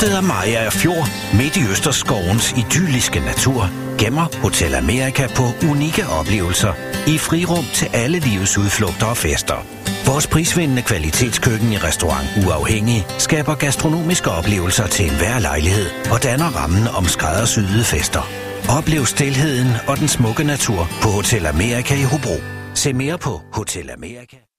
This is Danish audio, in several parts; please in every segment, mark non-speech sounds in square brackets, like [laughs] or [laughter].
hjertet af Maja Fjord, midt i Østerskovens idylliske natur, gemmer Hotel Amerika på unikke oplevelser i frirum til alle livets udflugter og fester. Vores prisvindende kvalitetskøkken i restaurant Uafhængig skaber gastronomiske oplevelser til enhver lejlighed og danner rammen om skræddersyede fester. Oplev stilheden og den smukke natur på Hotel Amerika i Hobro. Se mere på Hotel Amerika.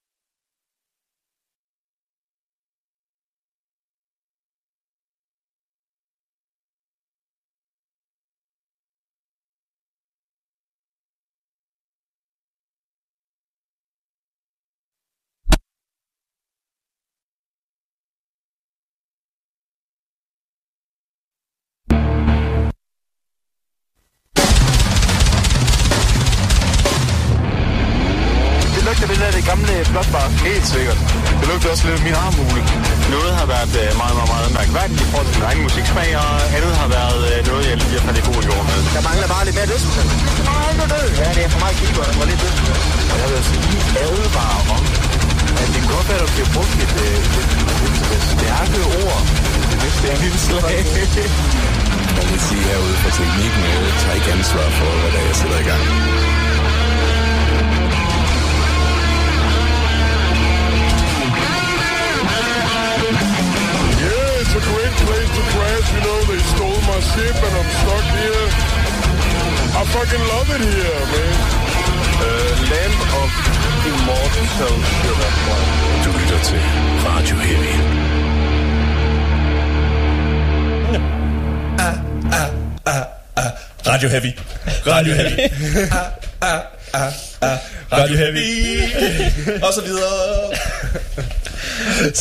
Miramo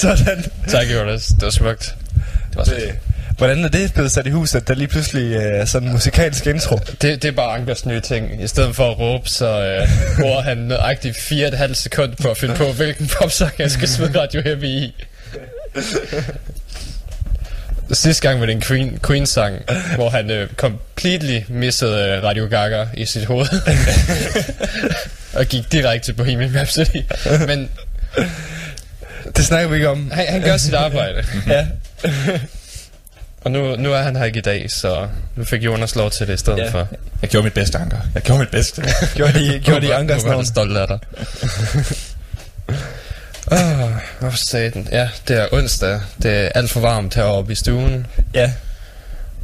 Sådan. Tak, Jonas. Det var smukt. Det var Det, hvordan er det blevet sat i hus, at der lige pludselig øh, er sådan en musikalsk intro? Det, det er bare Ankers nye ting. I stedet for at råbe, så øh, bruger han nøjagtigt fire og et halvt sekund på at finde på, hvilken popsang jeg skal smide Radio Heavy i. Sidste gang var det en Queen, Queen-sang, hvor han øh, completely missede øh, Radio Gaga i sit hoved. [laughs] og gik direkte til Bohemian Rhapsody. Men Det snakker vi ikke om. han, han gør sit arbejde. [laughs] Ja. [laughs] Og nu, nu er han her ikke i dag, så nu fik Jonas lov til det i stedet Ja. for. Jeg gjorde mit bedste, Anker. Jeg gjorde mit bedste. [laughs] gjorde de, gjorde de Ankers navn? han stolt af dig. Åh, hvorfor sagde den? Ja, det er onsdag. Det er alt for varmt heroppe i stuen. Ja.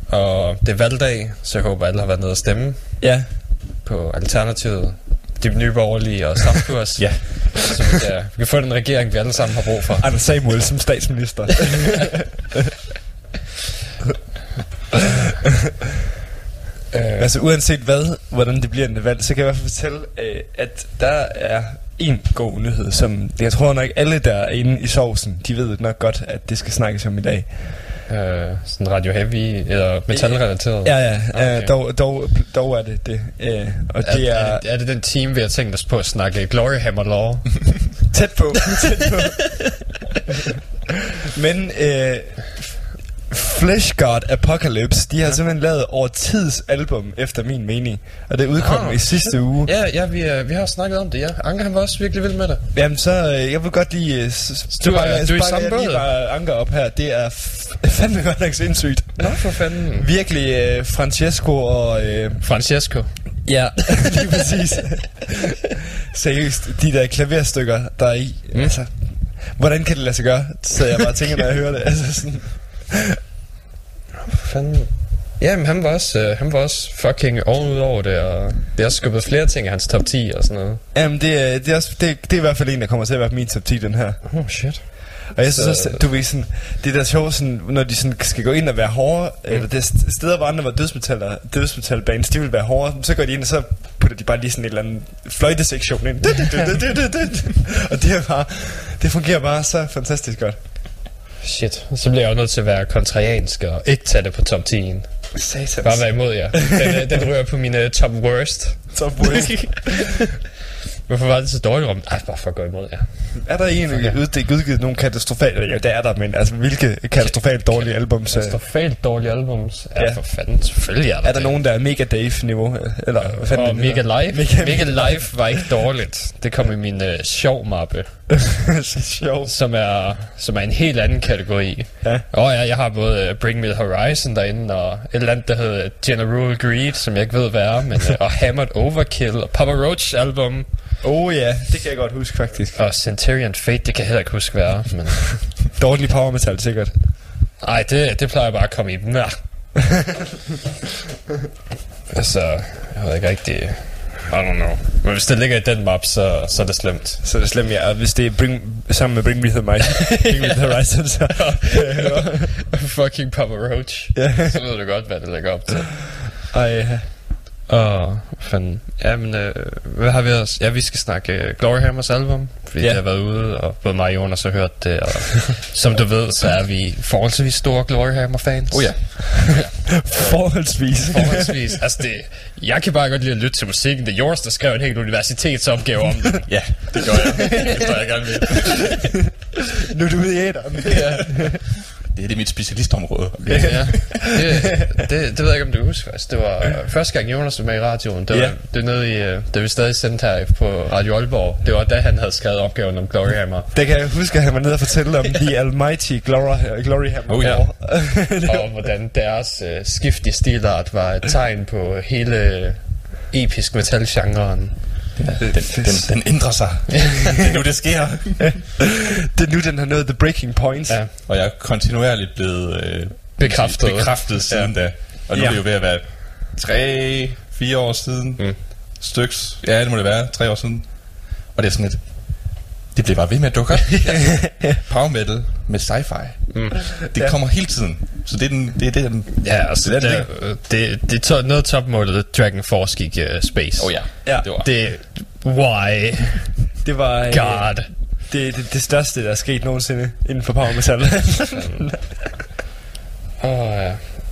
Og det er valgdag, så jeg håber, alle har været nede og stemme Ja. på Alternativet. De nye borgerlige og Samkurs. [laughs] Ja. Så vi kan, vi kan få den regering, vi alle sammen har brug for. Anders Samuel som statsminister. [laughs] Øh, altså uanset hvad, hvordan det bliver en valg, så kan jeg i hvert fald fortælle, øh, at der er en god nyhed, som jeg tror nok alle der er inde i sovsen, de ved nok godt, at det skal snakkes om i dag. øh, sådan radio heavy, eller metalrelateret. Ja, ja, Okay. øh, dog, dog, dog er det det. Øh, og Er, det er, er det, er det den team, vi har tænkt os på at snakke Glory Hammer Law? [laughs] tæt på. tæt på. [laughs] Men øh, Flesh God Apocalypse, de har simpelthen lavet over tids album, efter min mening. Og det udkom Ah, i sidste uge. Ja, ja vi, øh, vi har snakket om det, ja. Anker han var også virkelig vild med det. Jamen så, øh, jeg vil godt lige... øh, s- Du er- sparker- du er i samme båd. bare anker op her. Det er f- [laughs] fandme godt nok sindssygt. Nå, for fanden. Virkelig øh, Francesco og... Øh, Francesco. ja, [laughs] lige præcis. Seriøst, de der klaverstykker, der er i. Mm. Altså, hvordan kan det lade sig gøre? Så jeg bare tænker, når jeg hører det. Altså sådan, fanden. Jamen, han var også, øh, han var også fucking ovenud over det, og det har også skubbet flere ting i hans top 10 og sådan noget. jamen, det, er- det, er også, det, det er i hvert fald en, der kommer til at være min top 10, den her. Oh, shit. Og jeg synes Så- også, du ved sådan, det der sjovt, sådan, når de sådan skal gå ind og være hårde, mm. eller det er st- steder, hvor andre var dødsmetaller, dødsmetalbands, de vil være hårde, så går de ind, og så putter de bare lige sådan en eller anden fløjtesektion ind. [laughs] og det er bare, det fungerer bare så fantastisk godt. Shit. Så bliver jeg jo nødt til at være kontrariansk og ikke tage det på top 10'en. Satans. Bare være imod jer. Den, øh, den ryger på mine top worst. Top worst. [laughs] Hvorfor var det så dårligt om? Ej, bare for at gå imod, ja. Er der egentlig udgivet, udgivet nogle katastrofale... Ja, det er der, men altså, hvilke katastrofalt dårlige albums? øh, Katastrofalt dårlige albums. Ja, Ja. ja, for fanden. Selvfølgelig er der Er der det. nogen, der er Mega Dave-niveau? øh, Eller hvad fanden Og Mega? Live. Mega, Mega Live var ikke dårligt. Det kom i min uh, sjov-mappe, [laughs] så sjovt. som er, som er en helt anden kategori. Ja. Og ja, jeg har både uh, Bring Me The Horizon derinde, og et eller andet, der hedder General Greed, som jeg ikke ved, hvad er, men, uh, og Hammered Overkill, og Papa Roach album, Oh ja, det kan jeg godt huske faktisk. og Centurion Fate, det kan jeg heller ikke huske, hvad er, men... [laughs] Dårlig power metal, sikkert. Ej, det, det plejer bare at komme i dem. Ja. [laughs] altså, jeg ved ikke rigtig... I don't know. Men hvis det ligger i den map, så, så er det slemt. Så er det slemt, ja. Og hvis det er bring, sammen med Bring Me The Mic, [laughs] Bring Me The Horizon, så... Fucking Papa Roach. Ja. Så ved du godt, hvad det lægger op til. Ej. Og fanden. Ja, men øh, hvad har vi ellers? Ja, vi skal snakke uh, Glory Hammers album, fordi ja. det har været ude, og både mig og Jonas har hørt det, og [laughs] som du ved, så er vi forholdsvis store Glory Hammer fans. Oh ja. [laughs] Forholdsvis. [laughs] Forholdsvis. altså det, jeg kan bare godt lide at lytte til musikken. Det er Jonas, der skrev en helt universitetsopgave om det. Ja, det gør jeg. Det gør jeg gerne nu er du ude i æderen. ja. Det er det mit specialistområde. ja. [laughs] Det, det, det, ved jeg ikke, om du husker. Altså, det var øh, første gang Jonas var med i radioen. Det var, Ja. det nede i, øh, det vi stadig sendte her på Radio Aalborg. Det var da han havde skrevet opgaven om Glory Hammer. Det kan jeg huske, at han var nede og fortælle om [laughs] The Almighty Glory, Glory Hammer. Oh, ja. [laughs] og hvordan deres øh, skift i stilart var et tegn på hele øh, episk metal-genren. Den, den, den ændrer sig. det er nu, det sker. det er nu, den har nået the breaking point. Ja. Og jeg er kontinuerligt blevet øh, Bekræftet. bekræftet siden ja. da. Og nu Ja. er det jo ved at være tre, fire år siden. Mm. Styks. Ja, det må det være. Tre år siden. Og det er sådan et... Det bliver bare ved med at dukke op. [laughs] [laughs] Power metal med sci-fi. Mm. Det Ja. kommer hele tiden. Så det er, den, det, er det, den... Ja, altså, Det er det, det, det, det er noget topmålet, Dragon Force gik uh, space. Oh ja. Ja. Det var. Det, why? Det var øh, God. det, det, det største, der er sket nogensinde inden for power metal. [laughs] Åh, ja.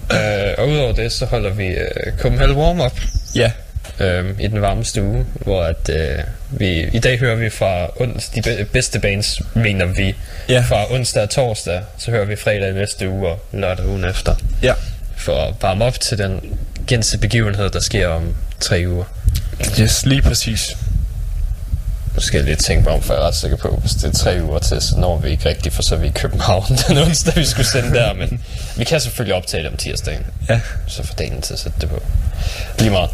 Uh, og udover det, så holder vi uh, Copenhagen Warm-Up ja. Øhm, i den varme stue, hvor at, øh, vi, i dag hører vi fra ons, de be- bedste bands, mener vi, Ja. fra onsdag og torsdag, så hører vi fredag i næste uge og lørdag ugen efter, Ja. for at varme op til den gense begivenhed, der sker om tre uger. Yes, lige præcis. Nu skal jeg lige tænke mig om, for jeg er ret sikker på, hvis det er tre uger til, så når vi ikke rigtigt, for så er vi i København [laughs] den onsdag, vi skulle sende der, men vi kan selvfølgelig optage det om tirsdagen, Ja. så får dagen til at sætte det på. Lige meget.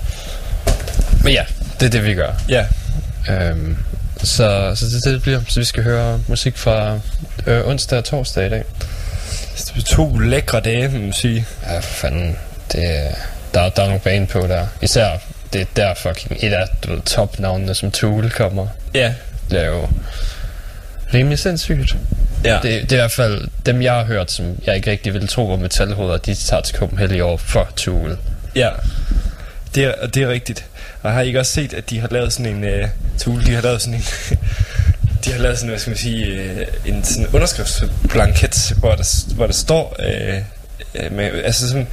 Men ja, det er det, vi gør. Ja. Øhm, så, så det, det, det bliver. Så vi skal høre musik fra øh, onsdag og torsdag i dag. Det er to lækre dage, må man sige. Ja, for fanden. Det, der, der er nogle bane på der. Især det er der fucking et af du ved, topnavnene, som Tool kommer. Ja. Det er jo rimelig sindssygt. Ja. Det, det er i hvert fald dem, jeg har hørt, som jeg ikke rigtig ville tro var metalhoveder, de tager til Copenhagen i år for Tool. Ja, det er, det er rigtigt. Og har I ikke også set, at de har lavet sådan en... Øh, uh, Tool, de har lavet sådan en... [laughs] de har lavet sådan, hvad skal man sige, uh, en sådan underskriftsblanket, hvor der, hvor der står... Uh, med, altså sådan,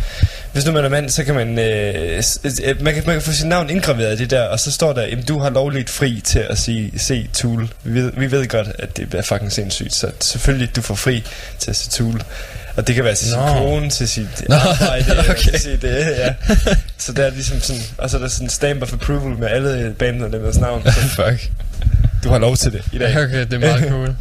hvis nu man er mand, så kan man, øh, man, kan, man kan få sit navn indgraveret i det der, og så står der, at du har lovligt fri til at sige, se Tool. Vi ved, vi ved godt, at det er fucking sindssygt, så selvfølgelig, du får fri til at se Tool. Og det kan være til sin Nå. kone, til sit Nå, arbejde, [laughs] okay. til sit, øh, ja. [laughs] Så der er ligesom sådan, og så er der sådan en stamp of approval med alle bandmedlemmers navn. Så [laughs] Fuck. du har lov til det i dag. Okay, det er meget cool.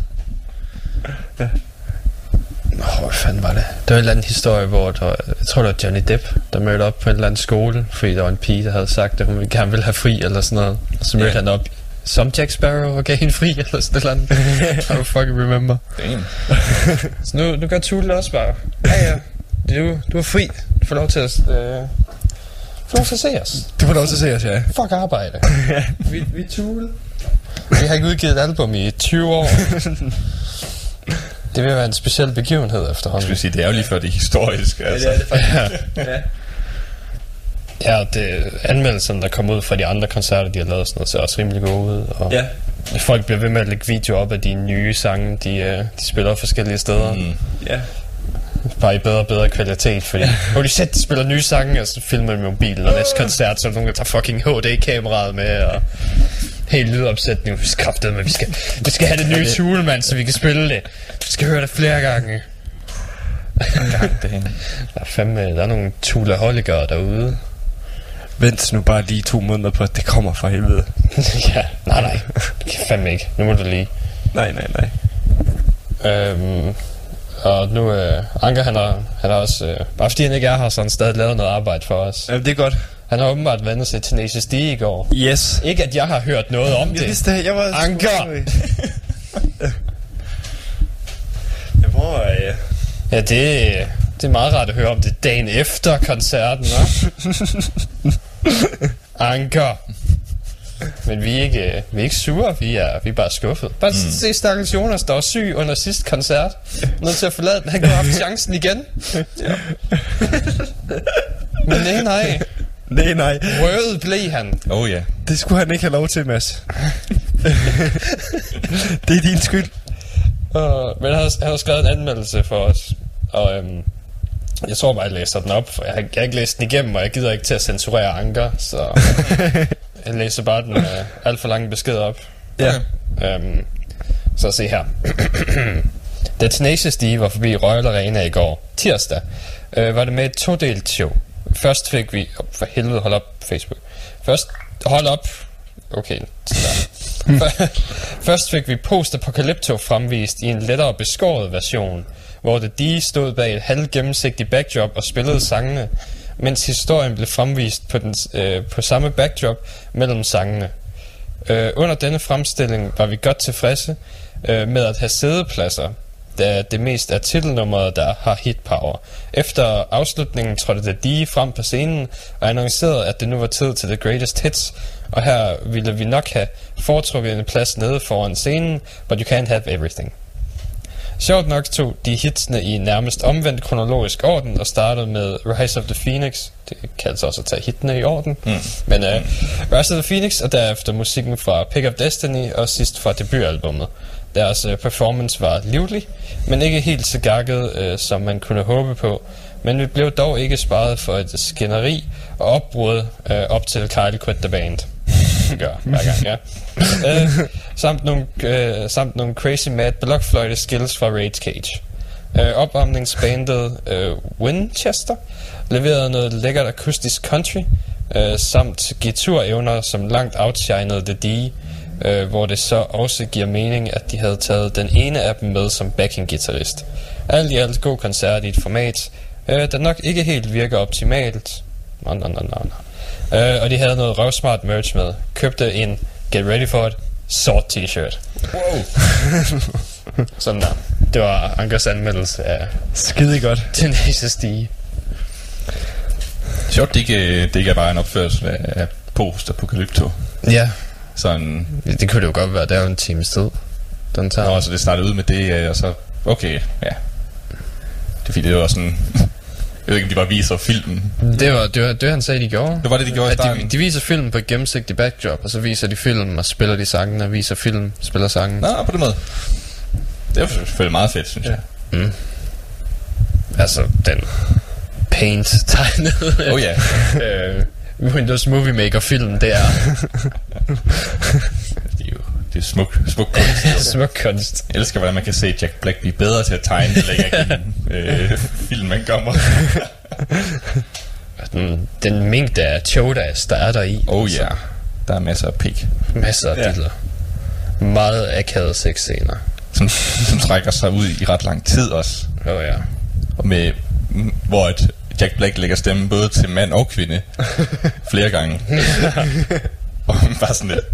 Nå, hvad fanden var det? Det var en eller anden historie, hvor der, jeg tror, det var Johnny Depp, der mødte op på en eller anden skole, fordi der var en pige, der havde sagt, at hun gerne ville have fri eller sådan noget. Og så mødte Ja. han op som Jack Sparrow og gav hende fri eller sådan noget. I don't fucking remember. Damn. Så nu, nu gør Tule også bare. Ja, ja. Du, du er fri. Du får lov til at... Øh, får lov til at se os. Du får lov til at se os, ja. Fuck arbejde. vi, vi er Tule. Vi har ikke udgivet et album i 20 år. [laughs] Det vil være en speciel begivenhed Jeg efterhånden. skulle sige, det er jo lige før det er historisk. Altså. det faktisk. Ja, Ja. ja det, anmeldelserne, der kommer ud fra de andre koncerter, de har lavet, sådan noget, ser også rimelig gode ud. Og ja. Folk bliver ved med at lægge videoer op af de nye sange, de, øh, de spiller forskellige steder. Mm. Ja. Bare i bedre og bedre kvalitet, fordi [laughs] holy shit, de spiller nye sange, og så filmer de med mobilen, og næste koncert, så er der nogen, der tager fucking HD-kameraet med, og Helt lydopsætning. Vi skal kraftedeme, men vi skal, vi skal have det nye Tool, mand, så vi kan spille det. Vi skal høre det flere gange. dagen. [laughs] Der er fandme, der er nogle Tulaholikere derude. Vent nu bare lige to måneder på, at det kommer fra helvede. [laughs] ja, nej, nej. Det kan fandme ikke. Nu må du lige. Nej, nej, nej. Øhm, og nu, øh, Anker, han har, han har også, øh, bare fordi han ikke er her, så han stadig lavet noget arbejde for os. Jamen, det er godt. Han har åbenbart vendt sig til Tenacious D i går. Yes. Ikke at jeg har hørt noget om Jeg det. vidste det. Jeg var... Anker! [laughs] Jeg hvor, øh, Ja, det, det er meget rart at høre om det dagen efter koncerten, hva'? [laughs] Anker. Men vi er ikke, øh, vi er ikke sure, vi er, vi er bare skuffet. Bare mm. se stakkels Jonas, der var syg under sidste koncert. Nødt til at forlade den. Han kunne have haft chancen igen. [laughs] Men nej, nej. Nej, nej. Røvet blev han. Oh ja. Det skulle han ikke have lov til, Mads. [laughs] det er din skyld. Uh, men han har, han har skrevet en anmeldelse for os. Og øhm, jeg tror bare, jeg læser den op, for jeg har, jeg har ikke læst den igennem, og jeg gider ikke til at censurere Anker, så [laughs] jeg læser bare den uh, alt for lange besked op. Ja. Øhm, så se her. [clears throat] Da Tenacious D var forbi Royal Arena i går, tirsdag, øh, var det med et todelt show. Først fik vi... Oh, for helvede, hold op, Facebook. Først... Hold op. Okay. [laughs] Først fik vi Post-Apocalypto fremvist i en lettere beskåret version, hvor The D stod bag et halvgennemsigtigt backdrop og spillede sangene, mens historien blev fremvist på, den, øh, på samme backdrop mellem sangene. Øh, under denne fremstilling var vi godt tilfredse øh, med at have sædepladser, da det mest er titelnummeret, der har hit power. Efter afslutningen trådte The Dee frem på scenen og annoncerede, at det nu var tid til The Greatest Hits, og her ville vi nok have foretrukket en plads nede foran scenen, but you can't have everything. Sjovt nok tog de hitsene i nærmest omvendt kronologisk orden og startede med Rise of the Phoenix. Det kaldes også at tage hitene i orden. Mm. Men uh, Rise of the Phoenix og derefter musikken fra Pick Up Destiny og sidst fra debutalbummet. Deres uh, performance var livlig, men ikke helt så gakket, uh, som man kunne håbe på. Men vi blev dog ikke sparet for et skænderi og opbrud uh, op til Kyle quit the band. [laughs] Gør hver gang, ja. uh, samt, nogle, uh, samt nogle crazy mad blokfløjte skills fra Rage Cage. Uh, opvarmningsbandet uh, Winchester leverede noget lækkert akustisk country, uh, samt guitarevner, som langt outshinede The D, uh, hvor det så også giver mening, at de havde taget den ene af dem med som backing-gitarrist. Alt i alt god koncert i et format, uh, der nok ikke helt virker optimalt. Nå, nå, nå, nå, nå. Uh, og de havde noget røvsmart merch med. Købte en Get Ready For It sort t-shirt. Wow. [laughs] Sådan der. Det var Ankers anmeldelse af Skide godt. Tenacious D. Sjovt, det ikke, det ikke er bare en opførsel af post-apokalypto. Ja, Sådan, det kunne det jo godt være. Det er jo en times tid. Den tager. Nå, så det startede ud med det, øh, og så, okay, ja. Det er fordi, det var sådan, jeg ved ikke, om de bare viser filmen. Det var det, var, det han sagde, de gjorde. Det var det, de gjorde i At de, starten. de viser film på et gennemsigtigt backdrop, og så viser de film og spiller de sangen, og viser film, spiller sangen. Nå, på den måde. Det var selvfølgelig meget fedt, synes jeg. Altså, den paint tegnede. Oh ja. øh, Windows Movie Maker film, det er [laughs] Det er smuk, smuk kunst. [laughs] smuk kunst. Jeg elsker, hvordan man kan se Jack Black blive bedre til at tegne, det længere gennem [laughs] øh, filmen kommer. [laughs] Den, den mængde af chodas, der er der i. Oh ja, yeah. der er masser af pik, Masser af Ja. diller. Meget akavede sexscener. som, som trækker sig ud i ret lang tid også. Oh, ja. Og med, hvor et Jack Black lægger stemme både til mand og kvinde flere gange. Og [laughs] bare sådan lidt,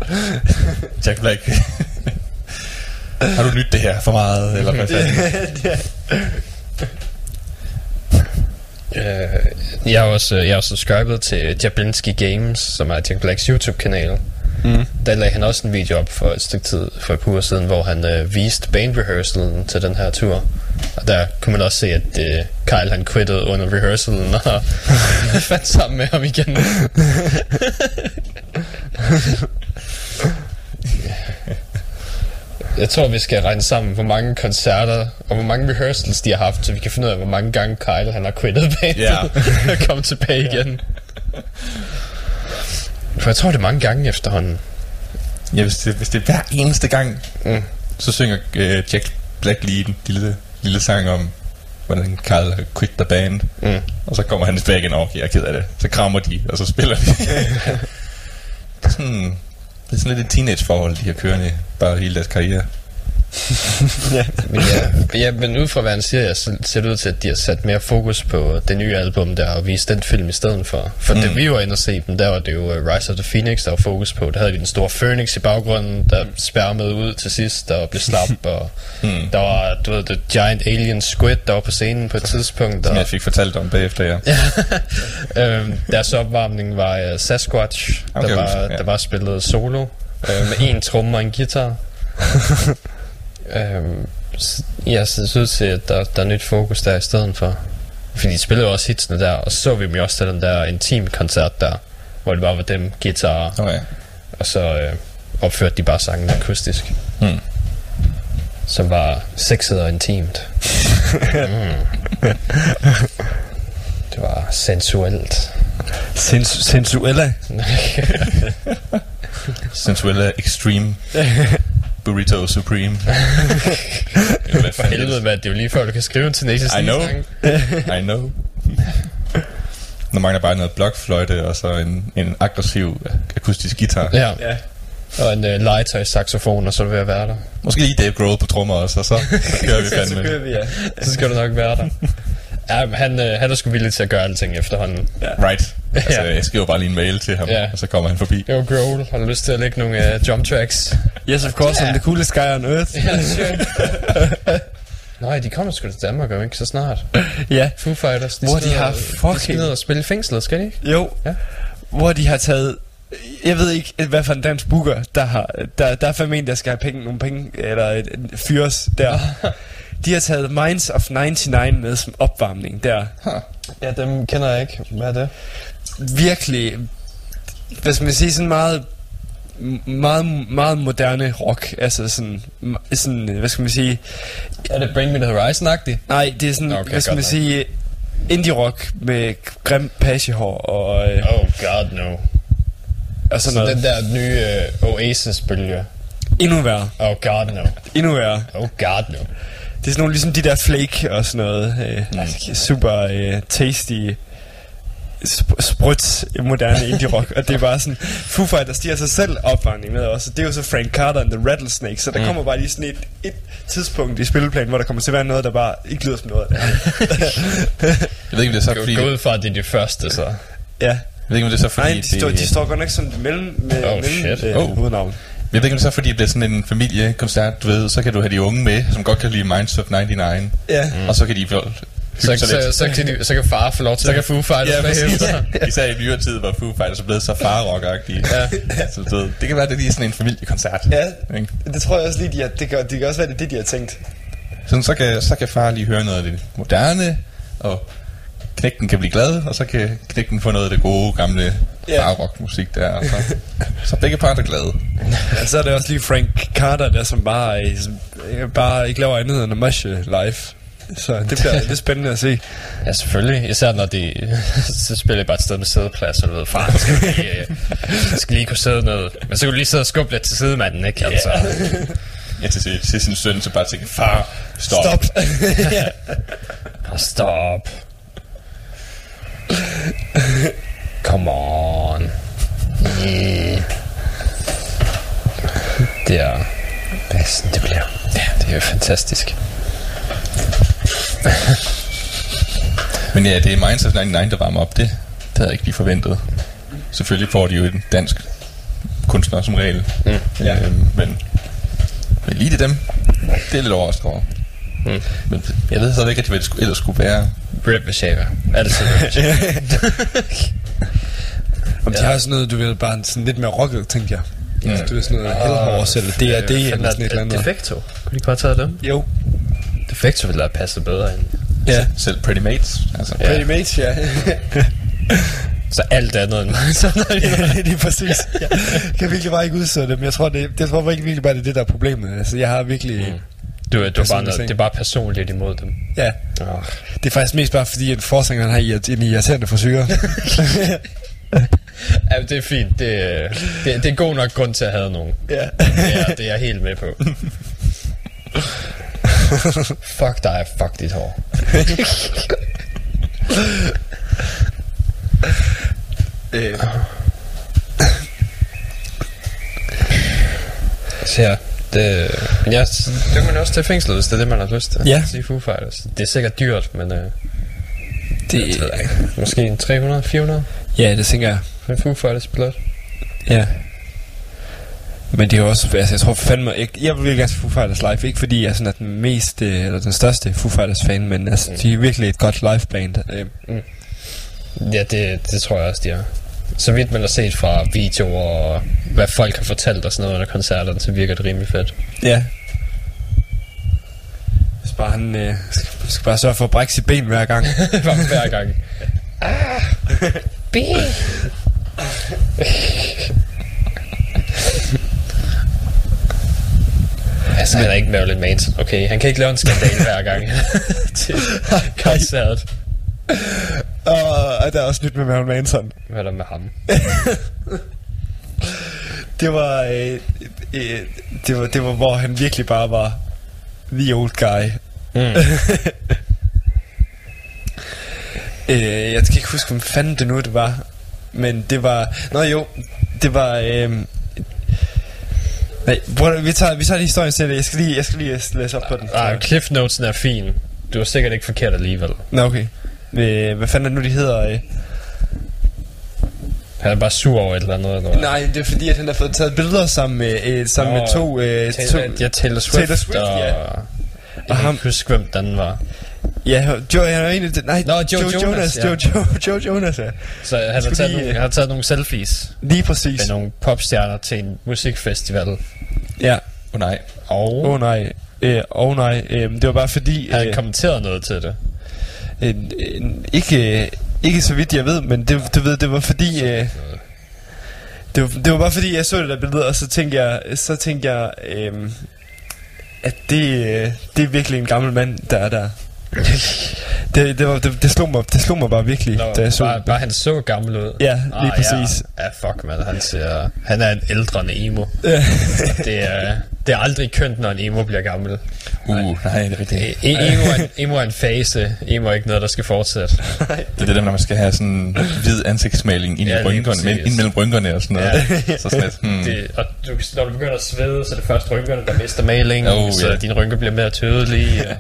Jack Black, [laughs] har du nyt det her for meget, eller hvad fanden? [laughs] Øh, jeg er også, jeg er også subscribet til Jablinski Games, som er Jack Blacks YouTube-kanal. Mm. Der lagde han også en video op for et stykke tid, for et par uger siden, hvor han øh, viste band rehearsalen til den her tur. Og der kunne man også se, at øh, Kyle han quittede under rehearsalen [laughs] og [laughs] fandt sammen med ham igen. [laughs] Jeg tror, vi skal regne sammen, hvor mange koncerter og hvor mange rehearsals de har haft, så vi kan finde ud af, hvor mange gange Kyle han har quittet bandet Ja. og kommet tilbage igen. For jeg tror, det er mange gange efterhånden. Ja, hvis det, hvis det er hver eneste gang, mm. så synger øh, Jack Black lige en lille, lille sang om, hvordan Carl quit the band. Mm. Og så kommer han tilbage igen, okay, jeg er ked af det. Så krammer de, og så spiller de. [laughs] det, er sådan, det er sådan lidt et teenageforhold, de har kørende bare hele deres karriere. [laughs] Men ja, ja, men ud fra hvad han siger, så ser det ud til, at de har sat mere fokus på det nye album der, og vist den film i stedet for. For mm. det vi var inde og se dem, der var det jo uh, Rise of the Phoenix, der var fokus på. Der havde de den store Phoenix i baggrunden, der spærmede ud til sidst, og blev slap, [laughs] og mm. der var, du ved, The Giant Alien Squid, der var på scenen på et tidspunkt. Som Og, jeg fik fortalt om bagefter, ja. [laughs] øhm, deres opvarmning var uh, Sasquatch, Okay, der, var, ja. der var spillet solo, øh, med en tromme og en guitar. Øhm, jeg synes ud til, at der, der er nyt fokus der i stedet for. Fordi de spillede også hitsene der, og så så vi dem jo også til den der intim koncert der, hvor det bare var dem, guitar, Okay. og så øh, opførte de bare sangen akustisk. Hmm. Som var sexet og intimt. [laughs] mm. Det var sensuelt. Sens- sensuella. [laughs] Sensuella Extreme [laughs] Burrito Supreme. [laughs] Eller hvad For helvede, mand. Det er jo lige før, du kan skrive en Tenacious I know. I know. Der mangler bare noget blokfløjte og så en, en aggressiv akustisk guitar. Ja. Ja. Og en uh, legetøj saxofon, og så er du ved at være der. Måske lige Dave Grohl på trommer også, og så, så [laughs] kører vi Så fandme. kører vi, ja. Så skal du nok være der. Ja, han, øh, han er sgu villig til at gøre alting efterhånden. Right. Altså, Ja. jeg skriver bare lige en mail til ham, Ja. og så kommer han forbi. Jo, Grohl, har du lyst til at lægge nogle uh, jump tracks? Yes, of course, I'm the coolest guy on earth. Ja, sure. Nej, de kommer sgu til Danmark, jo ikke så snart. ja. Foo Fighters, de Hvor skal de har De fucking- skal ned og spille i fængslet, skal de ikke? Jo. Ja. Hvor de har taget... Jeg ved ikke, hvad for en dansk booker, der har... Der, der er fandme en, der skal have penge, nogle penge, eller et, et fyres der. De har taget Minds of 99 med som opvarmning der. Ja, dem kender jeg ikke. Hvad er det? Virkelig, hvad skal man sige, sådan meget meget, meget moderne rock, altså sådan, sådan, hvad skal man sige, Er det Bring Me The Horizon-agtigt? nej, det er sådan, Okay, hvad skal man nok. sige, indie rock med grim pagehår og, øh, Oh god no. og sådan Så noget. den der nye uh, Oasis-bølge. Endnu værre, Oh god no. endnu værre. Oh god no. Det er sådan nogle, ligesom de der flake og sådan noget. Øh, mm. Super øh, tasty, sp- sprødt, moderne indie rock. og det er bare sådan, Foo Fighters, de har sig selv opvarmning med også. Det er jo så Frank Carter and the Rattlesnakes, så der mm. kommer bare lige sådan et, et tidspunkt i spilleplanen, hvor der kommer til at være noget, der bare ikke lyder som noget af [laughs] det. Jeg ved ikke, om det er så, fordi... gå ud fra, at det er de første, så. ja. Jeg ved ikke, om det er så, fordi... Nej, de, står, det, de står godt nok som det mellem, med, Oh, mellem shit. øh, Oh. hovednavn. Jeg ved ikke, om det er så, fordi det bliver sådan en familiekoncert, du ved, så kan du have de unge med, som godt kan lide Minds of 99, Ja. mm. og så kan de Så, så, så, så, kan de, så kan far få lov til at Foo Fighters Ja, bagefter. [laughs] [laughs] Især i nyere tid, hvor Foo Fighters er blevet så farrock-agtige. Ja. Så du ved, det kan være, det er lige sådan en familiekoncert. Ja, Ikke? det tror jeg også lige, de har, det, kan, det kan også være, det er det, de har tænkt. Sådan, så, kan, så kan far lige høre noget af det moderne, og knægten kan blive glad, og så kan knægten få noget af det gode, gamle Ja. farrock-musik der. Og så, [laughs] så begge parter er glade. Ja, så er det også lige Frank Carter, der som bare, som, bare ikke laver andet end at live. Så det bliver det er spændende at se. Ja, selvfølgelig. Især når de [laughs] så spiller de bare et sted med sædeplads, og du ved, far, skal lige, øh, skal lige kunne sidde ned. Men så kan du lige sidde og skubbe lidt til sidemanden, ikke? Altså. Ja, til, til, til sin søn, så bare tænke, far, stop. Stop. [laughs] Og stop. Come on. Yeah. Det er... Det er sådan, det bliver. Ja, det er jo fantastisk. [laughs] Men ja, det er Minds of 99, der varmer op. Det, det havde jeg ikke lige forventet. Selvfølgelig får de jo en dansk kunstner som regel. Mm. Ja. Øhm, men, men lige det dem, det er lidt overrasket over. Mm. Men jeg ved så ikke, at hvad det skulle, ellers skulle være. Rip Vashava. Altid Rip. Om [laughs] de har sådan noget, du ved, bare sådan lidt mere rocket, tænkte jeg. Ja. Du ved sådan noget Hellhorse, eller DRD, eller sådan et eller andet. Defecto. Kunne de ikke bare tage dem? Jo. Defecto ville have passet bedre ind. Ja. Selv Pretty Mates. Altså, Ja. Pretty Mates, ja. [laughs] Så alt andet end mig. Så ja, det er præcis. Jeg kan virkelig bare ikke udsætte dem. Jeg tror, det, jeg tror virkelig, virkelig bare, det er det, der er problemet. Altså, jeg har virkelig... Mm. du, du er bare noget, det er bare personligt imod dem. Ja. Oh. Det er faktisk mest bare fordi, at forsangeren har en irriterende frisyr. [laughs] ja, det er fint. Det, det, det er god nok grund til at have nogen. Ja. Det er, det er jeg helt med på. [laughs] [laughs] fuck dig, fuck dit hår. [laughs] øh, Så ja, det, men ja, så- det kan man også tage fængslet, hvis det er det, man har lyst til. Ja. Sige Foo Fighters. Det er sikkert dyrt, men øh, det, jeg måske en 300, 400 ja, det tænker jeg. for en Foo Fighters billet. Ja. Men det er også, altså jeg tror fandme, jeg, jeg vil gerne se Foo Fighters live, ikke fordi jeg sådan er den mest, øh, eller den største Foo Fighters fan, men altså, Mm. de er virkelig et godt live band. Øh, Ja, det, det tror jeg også, de er. Så vidt man har set fra videoer og hvad folk har fortalt og sådan noget under koncerterne, så virker det rimelig fedt. ja. Hvis bare han øh, skal, skal bare sørge for at brække sit ben hver gang. [laughs] Bare hver gang. [laughs] Ah, B. [laughs] altså, han er ikke Marilyn Manson. Okay, han kan ikke lave en skandal hver gang [laughs] til koncert. og der er også nyt med Marilyn Manson. Hvad er der med ham? [laughs] Det var, øh, øh, det var, det var, hvor han virkelig bare var the old guy. Mm. [laughs] Øh, jeg skal ikke huske, hvem fanden det nu det var. Men det var... Nå jo, det var... Øh, nej, bror, vi tager, vi tager lige historien til det. Jeg skal lige, jeg skal lige læse op på den. Ah, Cliff Notesen er fin. Du er sikkert ikke forkert alligevel. Nå, okay. Hvad fanden er det nu, de hedder? Øh? Han er bare sur over et eller andet. Eller? Nej, det er fordi, at han har fået taget billeder sammen med, øh, sammen Nå, med to... Øh, to Taylor, ja, Taylor Swift, Taylor Swift, og... ja. Jeg Og kan ham- ikke huske, hvem den var. Ja, Joe, han er de, Nej, Nå, Joe Jonas, Jonas. ja. Joe, Joe, Joe Jonas, ja. Så han har, taget lige, nogle, øh, han har taget nogle selfies Lige præcis. med nogle popstjerner til en musikfestival. Ja. Åh oh, nej. Åh oh, nej. Øh, oh, nej. Øh, det var bare fordi... han Øh, kommenterede noget til det. øh, øh, ikke, ikke så vidt jeg ved, men det, du ved, det var fordi... Øh, det, var, det var bare fordi, jeg så det der billede, og så tænkte jeg, så tænkte jeg øh, at det, øh, det er virkelig en gammel mand, der er der. Det, det, var, det, det, slog mig, det slog mig bare virkelig, Nå, da jeg så bare, bare han så gammel ud. Ja, lige præcis. Ja, ja fuck man, han ser... Han er en ældrende emo. det, er, det er aldrig kønt, når en emo bliver gammel. Uh, nej, det er rigtigt. E- emo, er en, emo er en fase. Emo er ikke noget, der skal fortsætte. Det er det der, når man skal have sådan hvid ansigtsmaling ind, Ja, i rynkerne, men, ind mellem rynkerne og sådan noget. Ja. Så sådan lidt, hmm. Det, og du, når du begynder at svede, så er det først rynkerne, der mister malingen, Oh, så ja. dine rynker bliver mere tydelige. [laughs]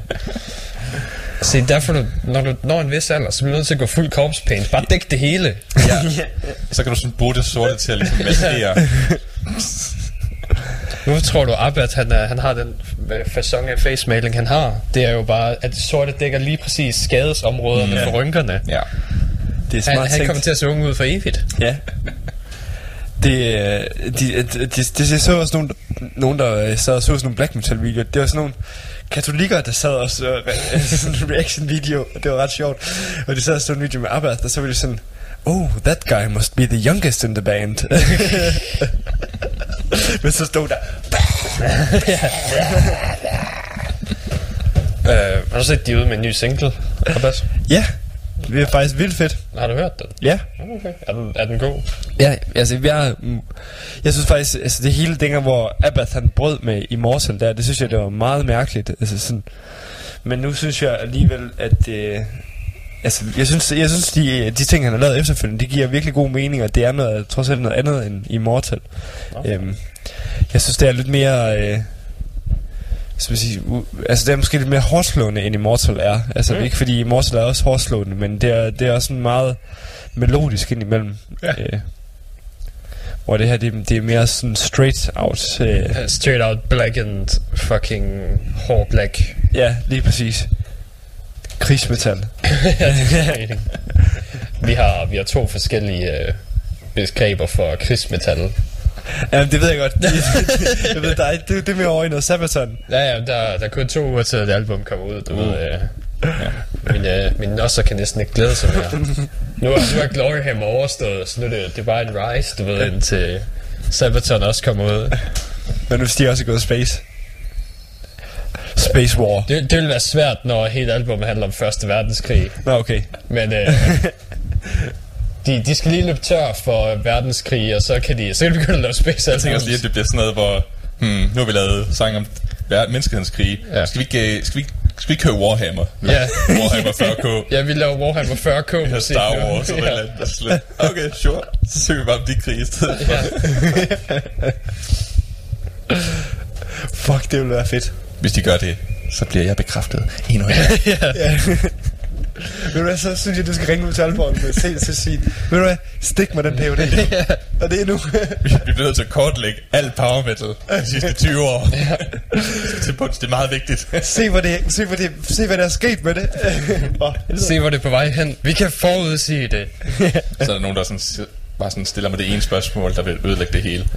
Se, derfor, du, når du når en vis alder, så bliver du nødt til at gå fuld corpse paint. Bare dæk det hele. ja. Så kan du sådan bruge det sorte til at ligesom maskere. [laughs] Nu tror du, Abbat, han, er, han har den øh, fasong af face maling, han har. Det er jo bare, at det sorte dækker lige præcis skadesområderne Ja. for rynkerne. Ja. Det er Han, smart han tænkt. kommer til at se ung ud for evigt. Ja. Det, øh, de, de, de, de, de så også nogen, nogen der øh, sad og så sådan nogle black metal videoer. Det var sådan nogle katolikker, der sad og så re- [laughs] sådan en reaction video, og det var ret sjovt. Og de sad og så en video med Abba, og så var de sådan, Oh, that guy must be the youngest in the band. [laughs] Men så stod der, [laughs] Øh, har du set, de er ude med en ny single, Abbas? ja, det er faktisk vildt fedt. Har du hørt den? Ja, Okay. Er den, er den god? Ja, altså jeg, jeg synes faktisk, altså det hele dengang, hvor Abath han brød med Immortal der, det synes jeg, det var meget mærkeligt. Altså sådan, men nu synes jeg alligevel, at øh, altså, jeg synes, jeg synes de, de ting, han har lavet efterfølgende, de giver virkelig god mening, og det er noget, trods alt noget andet end Immortal. Okay. Øhm, jeg synes, det er lidt mere... Øh, skal man sige, altså det er måske lidt mere hårdslående end Immortal er. Altså Mm. ikke fordi Immortal er også hårdslående, men det er, det er også sådan meget melodisk indimellem. Ja. Øh, hvor det her, det, det er mere sådan straight out. Øh, Uh, Straight out black and fucking hård black. ja, lige præcis. Krigsmetal. [laughs] vi, har, vi har to forskellige øh, begreber for krigsmetal. Jamen, det ved jeg godt. [laughs] jeg ved, er, det, det er mere over i noget Sabaton. Ja, ja, der, der er kun to uger til, at det album kommer ud. Du ved, øh, min, øh, min nosser kan næsten ikke glæde sig mere. Nu er, nu er Gloryham overstået, så nu er det, det er bare en rise, du ved, indtil Sabaton også kommer ud. Men nu stiger også gået space. Space War. Det, det vil være svært, når hele albumet handler om Første Verdenskrig. Nå, okay. Men, øh, [laughs] de, de skal lige løbe tør for verdenskrig, og så kan de, så kan de begynde at lave space Jeg tænker også lige, at det bliver sådan noget, hvor... Hmm, nu har vi lavet sang om ver- menneskehedens krig. Ja. Skal, vi ikke, øh, skal, vi, skal vi ikke køre Warhammer? nu? Ja. [laughs] Warhammer 40k. Ja, vi laver Warhammer 40k Vi har musik Star. Wars og ja. eller andet. Okay, sure. Så søger vi bare om de krig i stedet. Ja. Fuck, det ville være fedt. Hvis de gør det, så bliver jeg bekræftet endnu en gang. [laughs] Ved du hvad, så synes jeg, du skal ringe ud til Aalborg og se til sige, ved du hvad, stik mig den PhD. Og det er nu. Vi vi bliver nødt til at kortlægge alt power metal de sidste 20 år. til bunds, det er meget vigtigt. se, hvad det, se, hvad det, se, hvad der er sket med det. Se, hvor det er på vej hen. Vi kan forudsige det. [laughs] Så er der nogen, der sådan, bare sådan stiller mig det ene spørgsmål, der vil ødelægge det hele.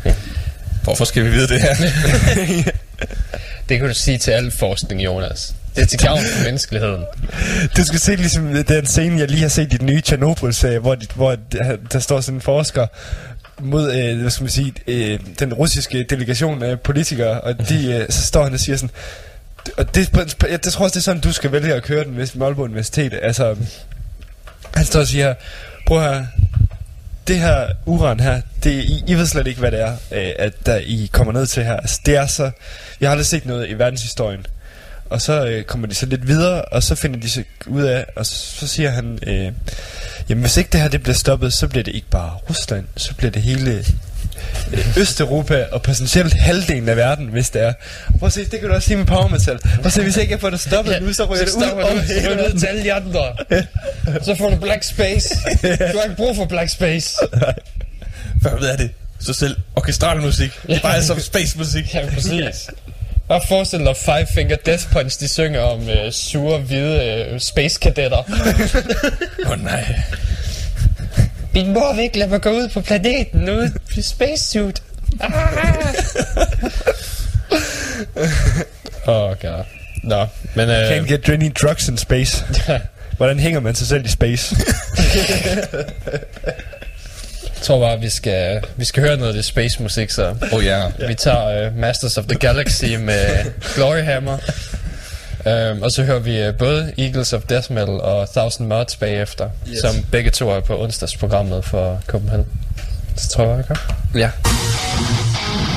Hvorfor skal vi vide det her? [laughs] Det kan du sige til al forskning, Jonas. Det er til gavn for menneskeligheden. Du skal se ligesom den scene, jeg lige har set i den nye Chernobyl-serie, hvor, de, hvor der, står sådan en forsker mod, øh, hvad skal man sige, øh, den russiske delegation af politikere, og de, øh, så står han og siger sådan, og det, jeg, det tror også, det er sådan, du skal vælge at køre den hvis Aalborg Universitet. Altså, han står og siger, prøv her, det her uran her, det, I, I ved slet ikke, hvad det er, øh, at der I kommer ned til her. Altså, det er så, jeg har aldrig set noget i verdenshistorien. Og så øh, kommer de så lidt videre, og så finder de så ud af, og så, så siger han, øh, jamen hvis ikke det her det bliver stoppet, så bliver det ikke bare Rusland, så bliver det hele øh, Østeuropa og potentielt halvdelen af verden, hvis det er. Prøv at se, det kan du også sige med power metal. Prøv at se, hvis ikke jeg får det stoppet ja, nu, så ryger det ud over hele til alle de andre. Så får du black space. Du har ikke brug for black space. Hvad ved jeg det? Så selv orkestral musik. Det er bare som space musik. Ja, præcis. Bare forestil dig Five Finger Death Punch, de synger om øh, sure, hvide øh, space kadetter. [laughs] Åh oh, nej. Min mor vil ikke lade mig gå ud på planeten ude i spacesuit. Ah! Oh, god. Nå, men... Øh, Can't get any drugs in space. [laughs] Hvordan hænger man sig selv i space? [laughs] jeg tror bare, vi skal, vi skal høre noget af det space musik, så... Oh ja. Vi tager uh, Masters of the Galaxy med Gloryhammer. Um, og så hører vi uh, både Eagles of Death Metal og Thousand Mods bagefter, yes. som begge to er på onsdagsprogrammet for Copenhagen. Så tror jeg, gør. Ja. For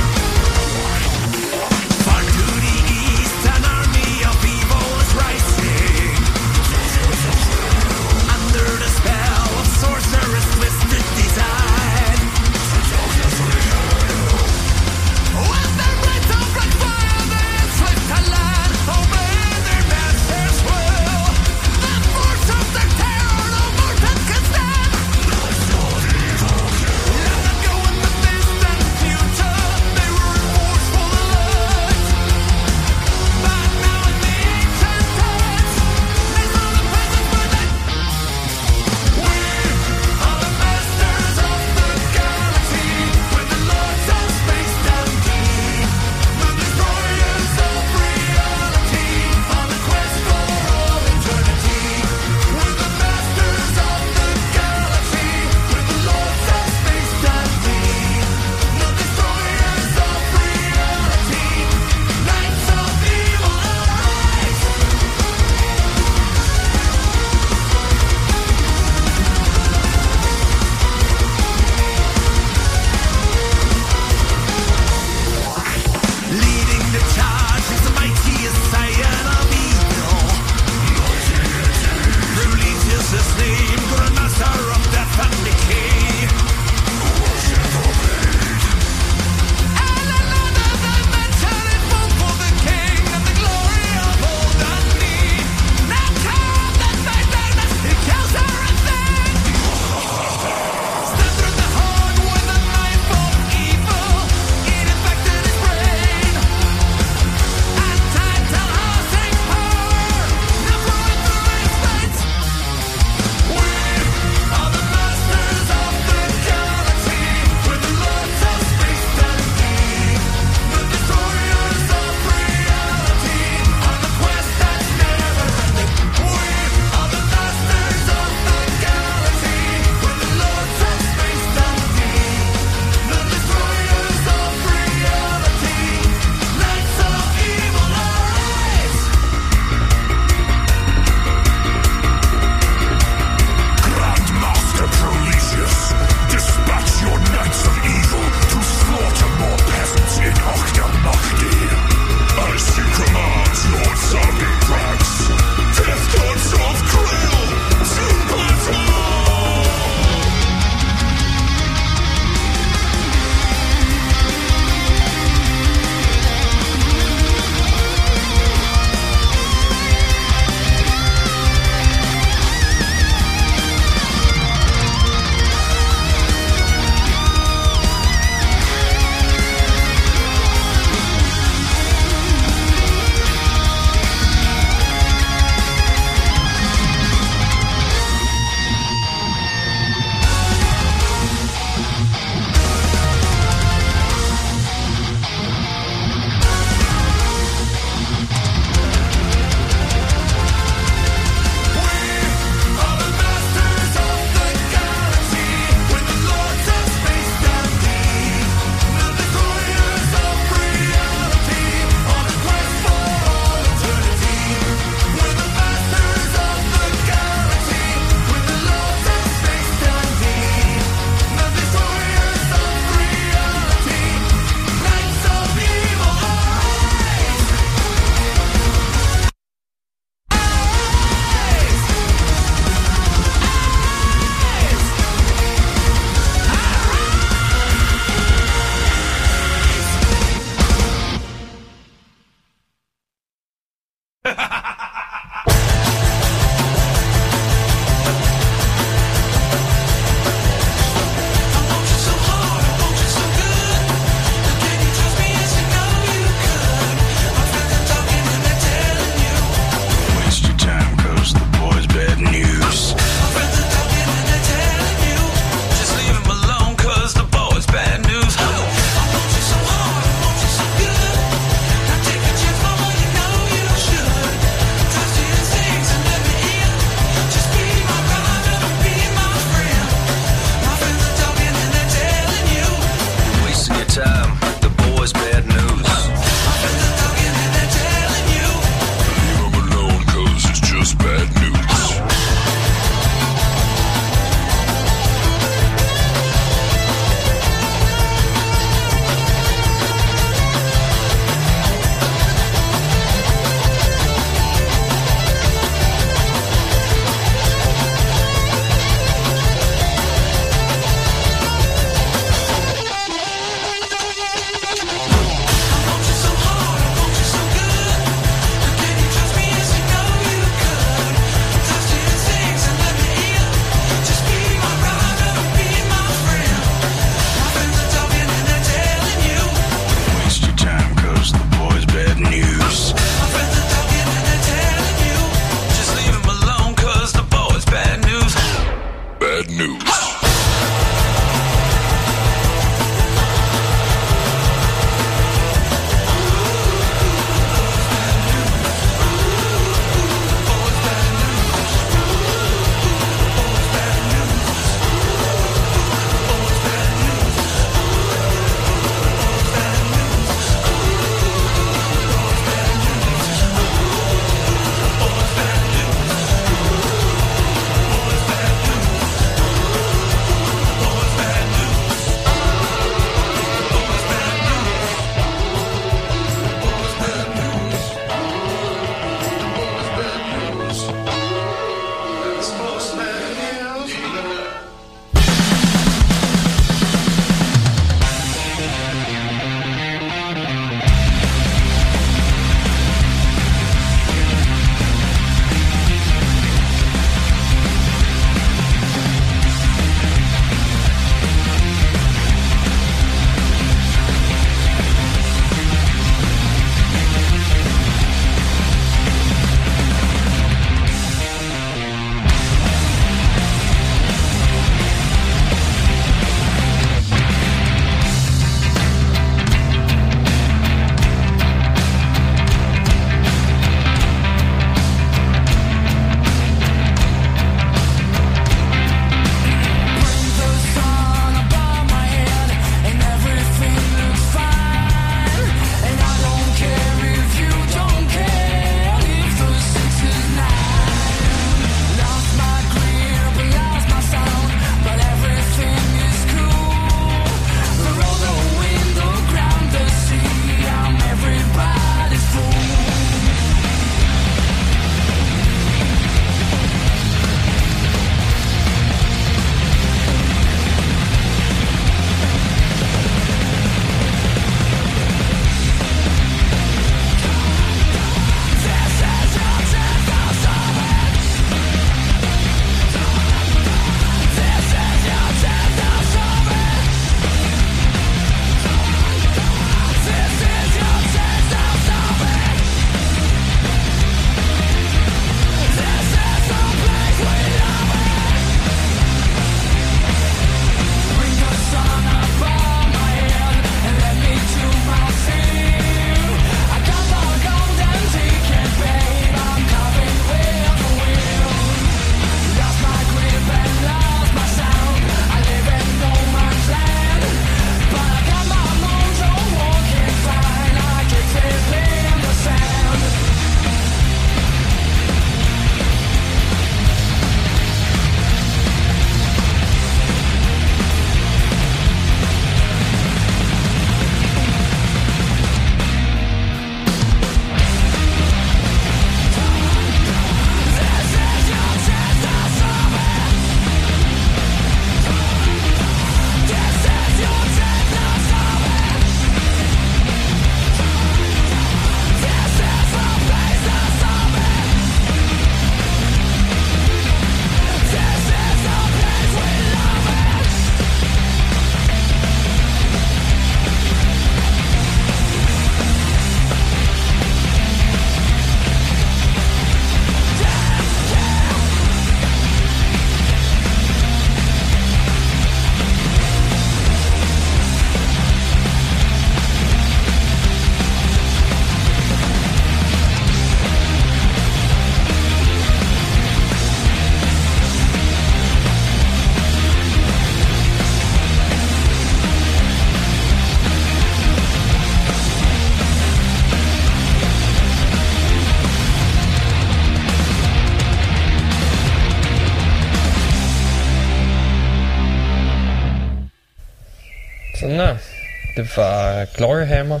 var Glory Hammer.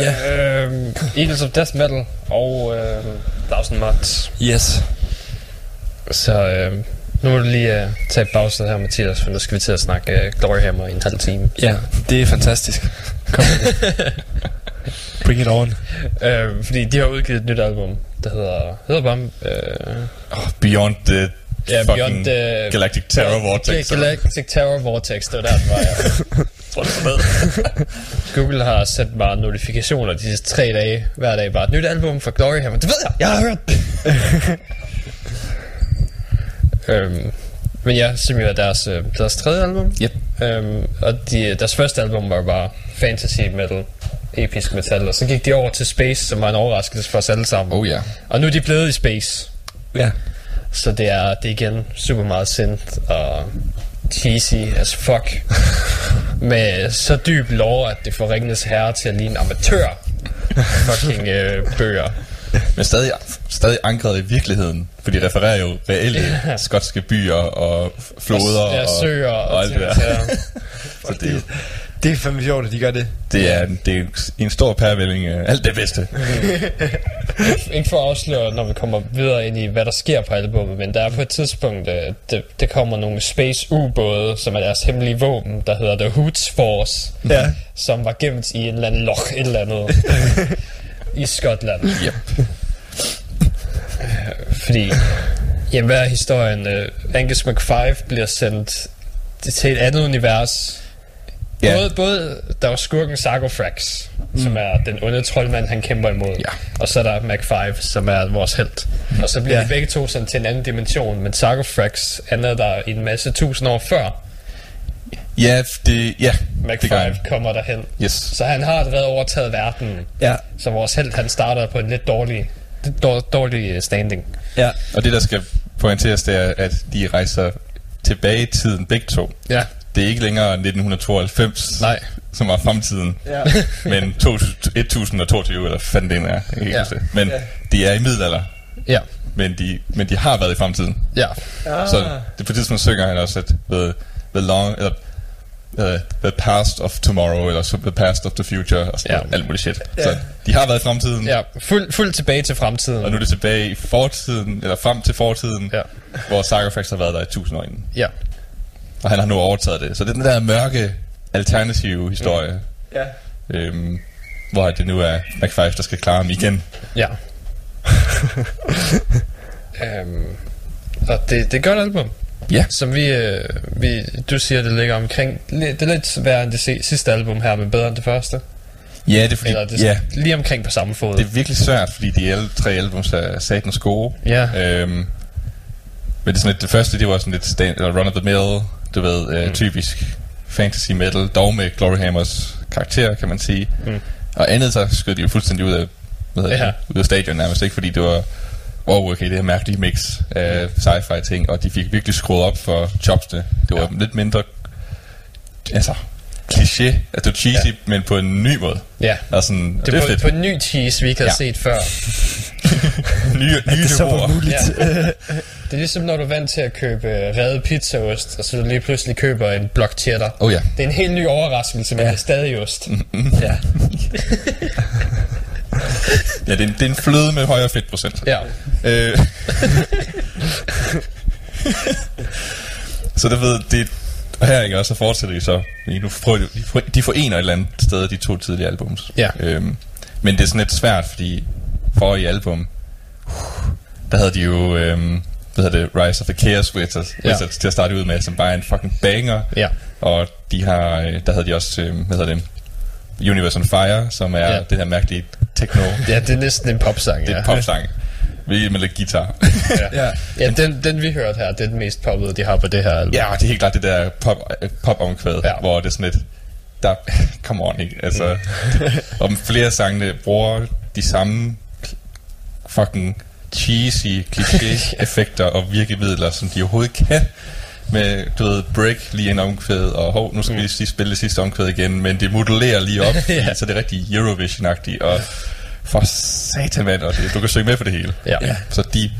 Ja. Øhm, Eagles of Death Metal og øh, Thousand Mods. Yes. Så øh, nu må du lige øh, tage pause her, Mathias, for nu skal vi til at snakke øh, Glory Hammer i en halv time. Ja, det er fantastisk. Kom med det. [laughs] Bring it on. Øh, fordi de har udgivet et nyt album, der hedder, hedder bare... Øh, Oh, beyond the Ja, fucking Beyond the- Galactic Terror Vortex. Ga- Galactic Terror Vortex, det var der, den var, ja. [laughs] Tror? [laughs] Google har sendt mig notifikationer de sidste tre dage, hver dag bare et nyt album fra Glory Hammer. Det ved jeg, jeg har hørt det. [laughs] øhm, men ja, som jo er deres, øh, deres tredje album. Yep. Øhm, og de, deres første album var bare fantasy metal, episk metal, og så gik de over til Space, som var en overraskelse for os alle sammen. Oh ja. Og nu er de blevet i Space. Ja. Så det er, det er igen super meget synth og cheesy as fuck. [laughs] med så dyb lore, at det får Ringenes Herre til at ligne amatør fucking øh, bøger. Men stadig, stadig ankret i virkeligheden. For de refererer jo reelle skotske byer og floder ja, og, søer og, og alt det der. ja. [laughs] Så det, er jo- Det er fandme sjovt, at de gør det. det er, det er en stor pærvælling. øh, Alt det bedste. [laughs] Ikke for at afsløre, når vi kommer videre ind i, hvad der sker på albumet, men der er på et tidspunkt, øh, det, det kommer nogle Space U-både, som er deres hemmelige våben, der hedder The Hoots Force, Ja. som var gemt i en eller anden loch, et eller andet, i Skotland. [laughs] Yep. Fordi, jamen hvad er historien? Uh, Angus McFive bliver sendt til et andet univers. Ja. Både, både der var skurken Sarcofrax, mm. som er den onde troldmand, han kæmper imod. Ja. Og så er der McFive, som er vores held. Og så bliver Ja. de begge to sendt til en anden dimension, men Sarcofrax er der i en masse tusind år før Ja, det, ja, det McFive han. kommer derhen. Yes. Så han har allerede overtaget verden. Ja. Så vores held, han starter på en lidt dårlig, lidt dår- dårlig standing. Ja. Og det, der skal pointeres, det er, at de rejser tilbage i tiden begge to. Ja. Det er ikke længere 1992, Nej. som var fremtiden, Ja. [laughs] men 1022, eller fanden det er. Jeg Ja. det. Men Ja. de er i middelalder, Ja. men de, men de har været i fremtiden. Ja. Ah. Så det på tidspunkt synger han også, at the, the long, eller, uh, the past of tomorrow, eller så the past of the future, og sådan Ja. alt muligt shit. Ja. Så de har været i fremtiden, Ja, fuld, fuld tilbage til fremtiden. og nu er det tilbage i fortiden, eller frem til fortiden, Ja. hvor Sarcophax har været der i tusind år inden. Ja. Og han har nu overtaget det. Så det er den der mørke, alternative historie, Ja. øhm, hvor det nu er McFive, der skal klare ham igen. Ja. [laughs] øhm, og det, det er et godt album. Ja. Som vi, øh, vi, du siger, det ligger omkring, det er lidt værre end det sidste album her, men bedre end det første. Ja, det er fordi, Eller det, ja, lige omkring på samme fod. det er virkelig svært, fordi de alle tre albums er satans gode. Ja. Øhm, men det, er sådan lidt, det første, det var sådan lidt stand, eller run of the mill, du ved, øh, Mm. typisk fantasy metal, dog med Glory Hammers karakter, kan man sige. Mm. Og andet, så skød de jo fuldstændig ud af, hvad Ja. det, ud af stadion nærmest, ikke? Fordi det var, wow, okay, det her mærkelige mix af sci-fi ting, og de fik virkelig skruet op for chopsene. Det var Ja. lidt mindre, altså, kliché, altså det var cheesy, ja. men på en ny måde. ja. Og sådan, og Det det, er på, på en ny cheese, vi ikke har Ja. set før. [laughs] [laughs] nye, nye Det så var niveauer. muligt. Ja. [laughs] Det er ligesom, når du er vant til at købe øh, revet pizzaost, og så du lige pludselig køber en blok cheddar. Oh ja. Det er en helt ny overraskelse, men Ja. det er stadig ost. ja. [laughs] Ja, det er, en, det er en fløde med højere fedtprocent. Ja. Øh. så det ved, det og her ikke også, så fortsætter de så. Nu prøver de, de forener et eller andet sted de to tidlige albums. Ja. Øhm, men det er sådan lidt svært, fordi forrige album, uh, der havde de jo, øhm, hvad hedder det, Rise of the Chaos Wizards, Ja. Wizards til at starte ud med, som bare en fucking banger. Ja. Og de har, øh, der havde de også, øh, hvad hedder det, Universe on Fire, som er Ja. ja. det her mærkelige techno. ja, det er næsten en popsang. Det er ja. en popsang. Vi med lidt guitar. [laughs] Ja, Ja. ja den, den vi hørte her, det er den mest poppede, de har på det her album. ja, det er helt klart det der pop, øh, pop-omkvæd, Ja. ja. hvor det er sådan lidt, der, [laughs] come on, ikke? Altså, om flere sangene bruger de samme fucking cheesy kliché-effekter og virkemidler, som de overhovedet kan. Med, du ved, break lige en omkvæd, og hov, nu skal vi lige spille det sidste omkvæd igen, men det modulerer lige op, [laughs] Ja. så det er rigtig Eurovision-agtigt, og for satan mand, og det, du kan synge med for det hele. Ja. Ja. Så de,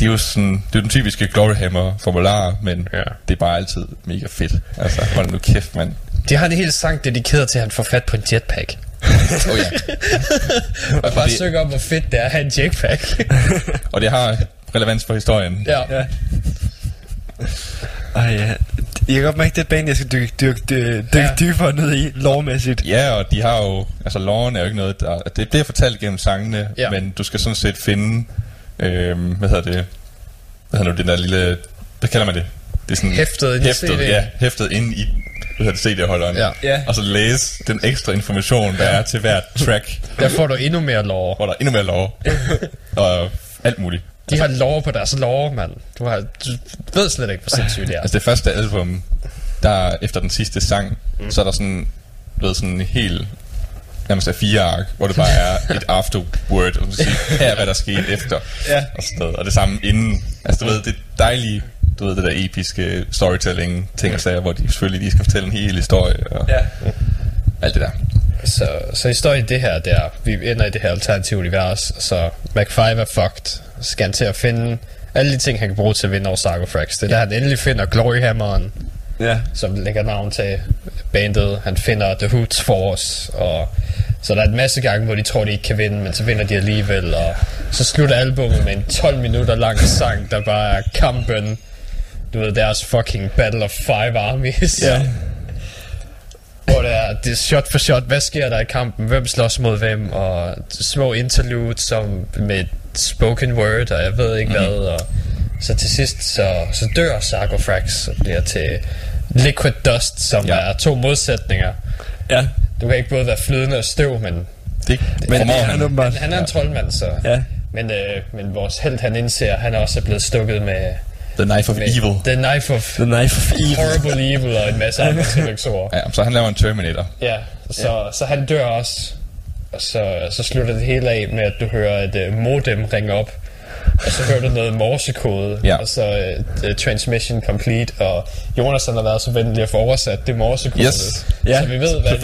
de er jo sådan, det er jo den typiske Gloryhammer formular, men ja. det er bare altid mega fedt. Altså, hold nu kæft, mand. De har en hel sang dedikeret til, at han får fat på en jetpack. [laughs] Oh, ja. [laughs] Og bare det- synger om, hvor fedt det er at have en jetpack. [laughs] Og det har relevans for historien. ja. Ja. Ej, ja. Jeg kan godt mærke, det er et band, jeg skal dykke, dykke, dykke, dykke Ja. dybere ned i, lovmæssigt. Ja, og de har jo... Altså, loven er jo ikke noget, der... Det bliver fortalt gennem sangene, Ja. men du skal sådan set finde... Øh, hvad hedder det? Hvad hedder nu, den der lille... Hvad kalder man det? Det er sådan... Hæftet ind i hæftet. Ja, hæftet ind i hvad hedder det, CD-holderen. Ja. Ja. Og så læse den ekstra information, der er til hvert track, Der får du endnu mere lov. hvor der er endnu mere lov. [laughs] og alt muligt. De har lov på deres lov, mand. Du, har, du ved slet ikke, hvor sindssygt det er. Altså det første album, der efter den sidste sang, mm. så er der sådan, du ved, sådan en helt nærmest af fire ark, hvor det bare er et afterword, og man siger, [laughs] her er hvad der skete efter, Ja. og sådan noget. Og det samme inden. Altså du ved, det dejlige, du ved, det der episke storytelling, ting og sager, hvor de selvfølgelig lige skal fortælle en hel historie, og Ja. alt det der. Så, så historien i det her, der vi ender i det her alternative univers, så McFive er fucked, så skal han til at finde alle de ting, han kan bruge til at vinde over Sarcofrax. Det er der, han endelig finder Gloryhammeren, Ja. som lægger navn til bandet. Han finder The Hoots Force, og så der er en masse gange, hvor de tror, de ikke kan vinde, men så vinder de alligevel, og så slutter albummet med en 12 minutter lang sang, der bare er kampen, du ved, deres fucking Battle of Five Armies. Ja. [laughs] Hvor det er, det er shot for shot, hvad sker der i kampen, hvem slås mod hvem, og små interludes som med spoken word, og jeg ved ikke mm-hmm. hvad, og så til sidst, så, så dør Sarcofrax og bliver til Liquid Dust, som ja. Ja. er to modsætninger. Ja. Du kan ikke både være flydende og støv, men Det Men det er han han. åbenbart. han er en troldmand, så. Ja. Men, øh, men vores held, han indser, han også er blevet stukket med, The Knife of Evil. The Knife of The Knife of Evil. Horrible Evil og en masse andre [laughs] tillægsord. Ja, så han laver en Terminator. Ja, så, så han dør også. Og så, så slutter det hele af med, at du hører et uh, modem ringe op. Og så hører du noget morsekode. Ja. Og så uh, transmission complete. Og Jonas han har været så venlig at få oversat det morsekode. Yes. Ja, så vi ved, hvad,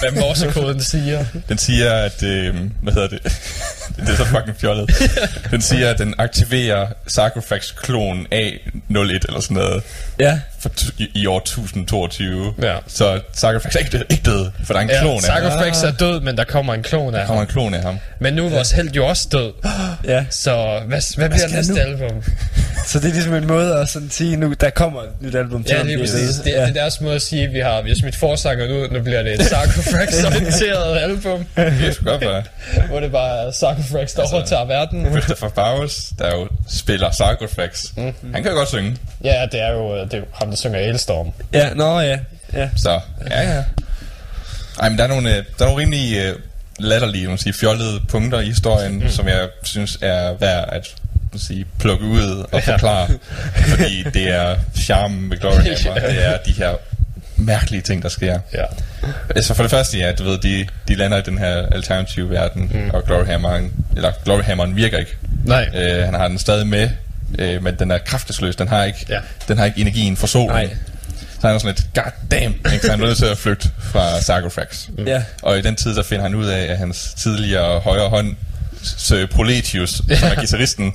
hvad morsekoden siger. [laughs] Den siger, at... Øh, hvad hedder det? Det er så fucking fjollet. [laughs] Den siger, at den aktiverer Sarcophax-klon A01 eller sådan noget Ja. for i, i år 1022. Ja. Så Sarcophax er ikke død, ikke død for der er en Ja, klon af ham. Sarcophax er død, men der kommer en klon af Der kommer ham. en klon af ham. Men nu er vores held jo også død. [gasps] Ja. Så hvad, hvad bliver skal næste album? Så det er ligesom en måde at sådan sige, nu der kommer et nyt album til Ja, Det er præcis. det. Det, Ja. det er deres måde at sige, at vi har, vi har smidt forsangeren ud, nu bliver det et Sarcophax-orienteret [laughs] album, Det skulle godt være. hvor det bare er Sarcophax, der overtager verden. Christopher Bowers, der jo spiller Sarcophax, Mhm. han kan jo godt synge. Ja, det er jo det er jo ham, der synger Ailstorm. Ja, nå ja. Ja. Så, ja, ja. Ej, men der er nogle, øh, der er nogle rimelig øh, latterlige, man sige, fjollede punkter i historien, mm. som jeg synes er værd at sige, plukke ud og Ja. forklare. fordi det er charmen ved Glory Hammer. Det er de her mærkelige ting, der sker. Ja. Altså for det første, ja, du ved, de, de lander i den her alternative verden, mm. og Glory Hammeren, eller Glory Hammeren virker ikke. Nej. Øh, han har den stadig med, øh, men den er kraftesløs. Den har ikke, Ja. den har ikke energien for solen. Nej. Så han er sådan lidt, god damn, ikke? så han er nødt til at flygte fra Sarcophax. Mm. Ja. Og i den tid, så finder han ud af, at hans tidligere højre hånd, Sir Proletius, som er guitaristen,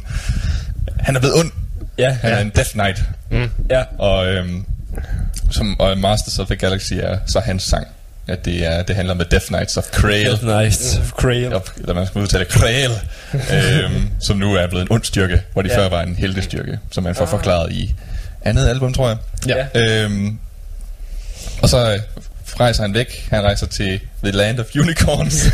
han er blevet ond. Ja. Han er en Death Knight. Ja. Og, øhm, som, og Masters of the Galaxy er så hans sang. At det, er, det handler om The Death Knights of Krail. Nice. Crail. Op, eller man skal udtale Krail. [laughs] øhm, som nu er blevet en ond styrke, hvor de Ja. før var en heltestyrke. Som man får forklaret i andet album, tror jeg. Ja. Øhm, og så rejser han væk. Han rejser til The Land of Unicorns.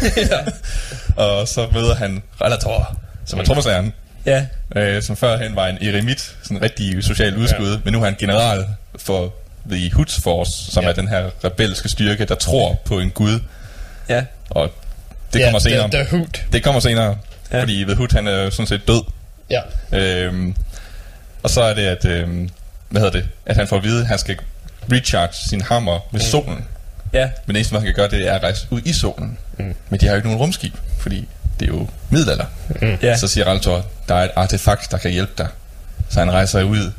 [laughs] og så møder han Relator, som er trommeslageren. Ja. Øh, som førhen var en eremit, sådan en rigtig social udskud, ja. men nu er han general for The Hoods Force, som Ja. ja. er den her rebelske styrke, der tror på en gud, Ja. og det ja, kommer senere. The, the Hoot. Det kommer senere, Ja. ja. fordi The Hood, han er sådan set død. Ja. Øhm, og så er det, at, øhm, hvad hedder det, at han får at vide, at han skal recharge sin hammer med solen. Ja. Men det eneste, man kan gøre, det er at rejse ud i solen. Mm. Men de har jo ikke nogen rumskib, fordi det er jo middelalder. Mm. Ja. Så siger Raltor, der er et artefakt, der kan hjælpe dig. Så han rejser ud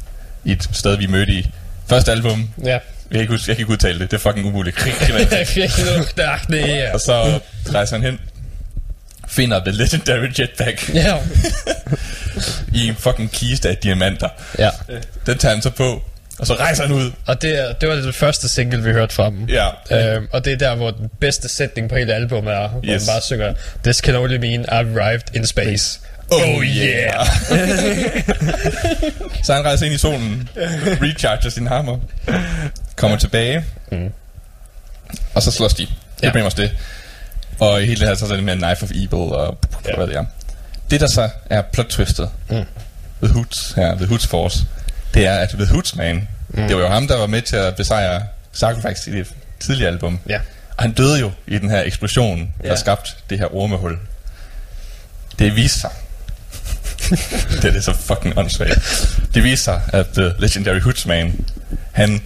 i et sted, vi mødte i første album. Ja. Jeg kan ikke, jeg kan ikke udtale det, det er fucking umuligt. [laughs] og så rejser han hen, finder The Legendary Jetpack Ja. [laughs] i en fucking kiste af diamanter. Ja. Den tager han så på, Og så rejser han ud. Og det, er, det var det første single, vi hørte fra dem. Ja. Øhm, og det er der, hvor den bedste sætning på hele albumet er, hvor Yes. man bare synger, This can only mean I've arrived in space. Oh yeah! [laughs] så han rejser ind i solen, recharger sin hammer, kommer tilbage, og så slås de. Det er Ja. ja. også det. Og i hele det her, så er det mere Knife of Evil og ja. hvad det er. Det, der så er plot twistet mm. ved Hoods her, ved Hoods Force, det er, at ved Hoods Man, mm. det var jo ham, der var med til at besejre Sarcophax i det tidlige album. Ja. Og han døde jo i den her eksplosion, der Ja. skabte det her ormehul. Det viste sig. [laughs] det er det så fucking åndssvagt. Det viste sig, at The Legendary Hoodsman, han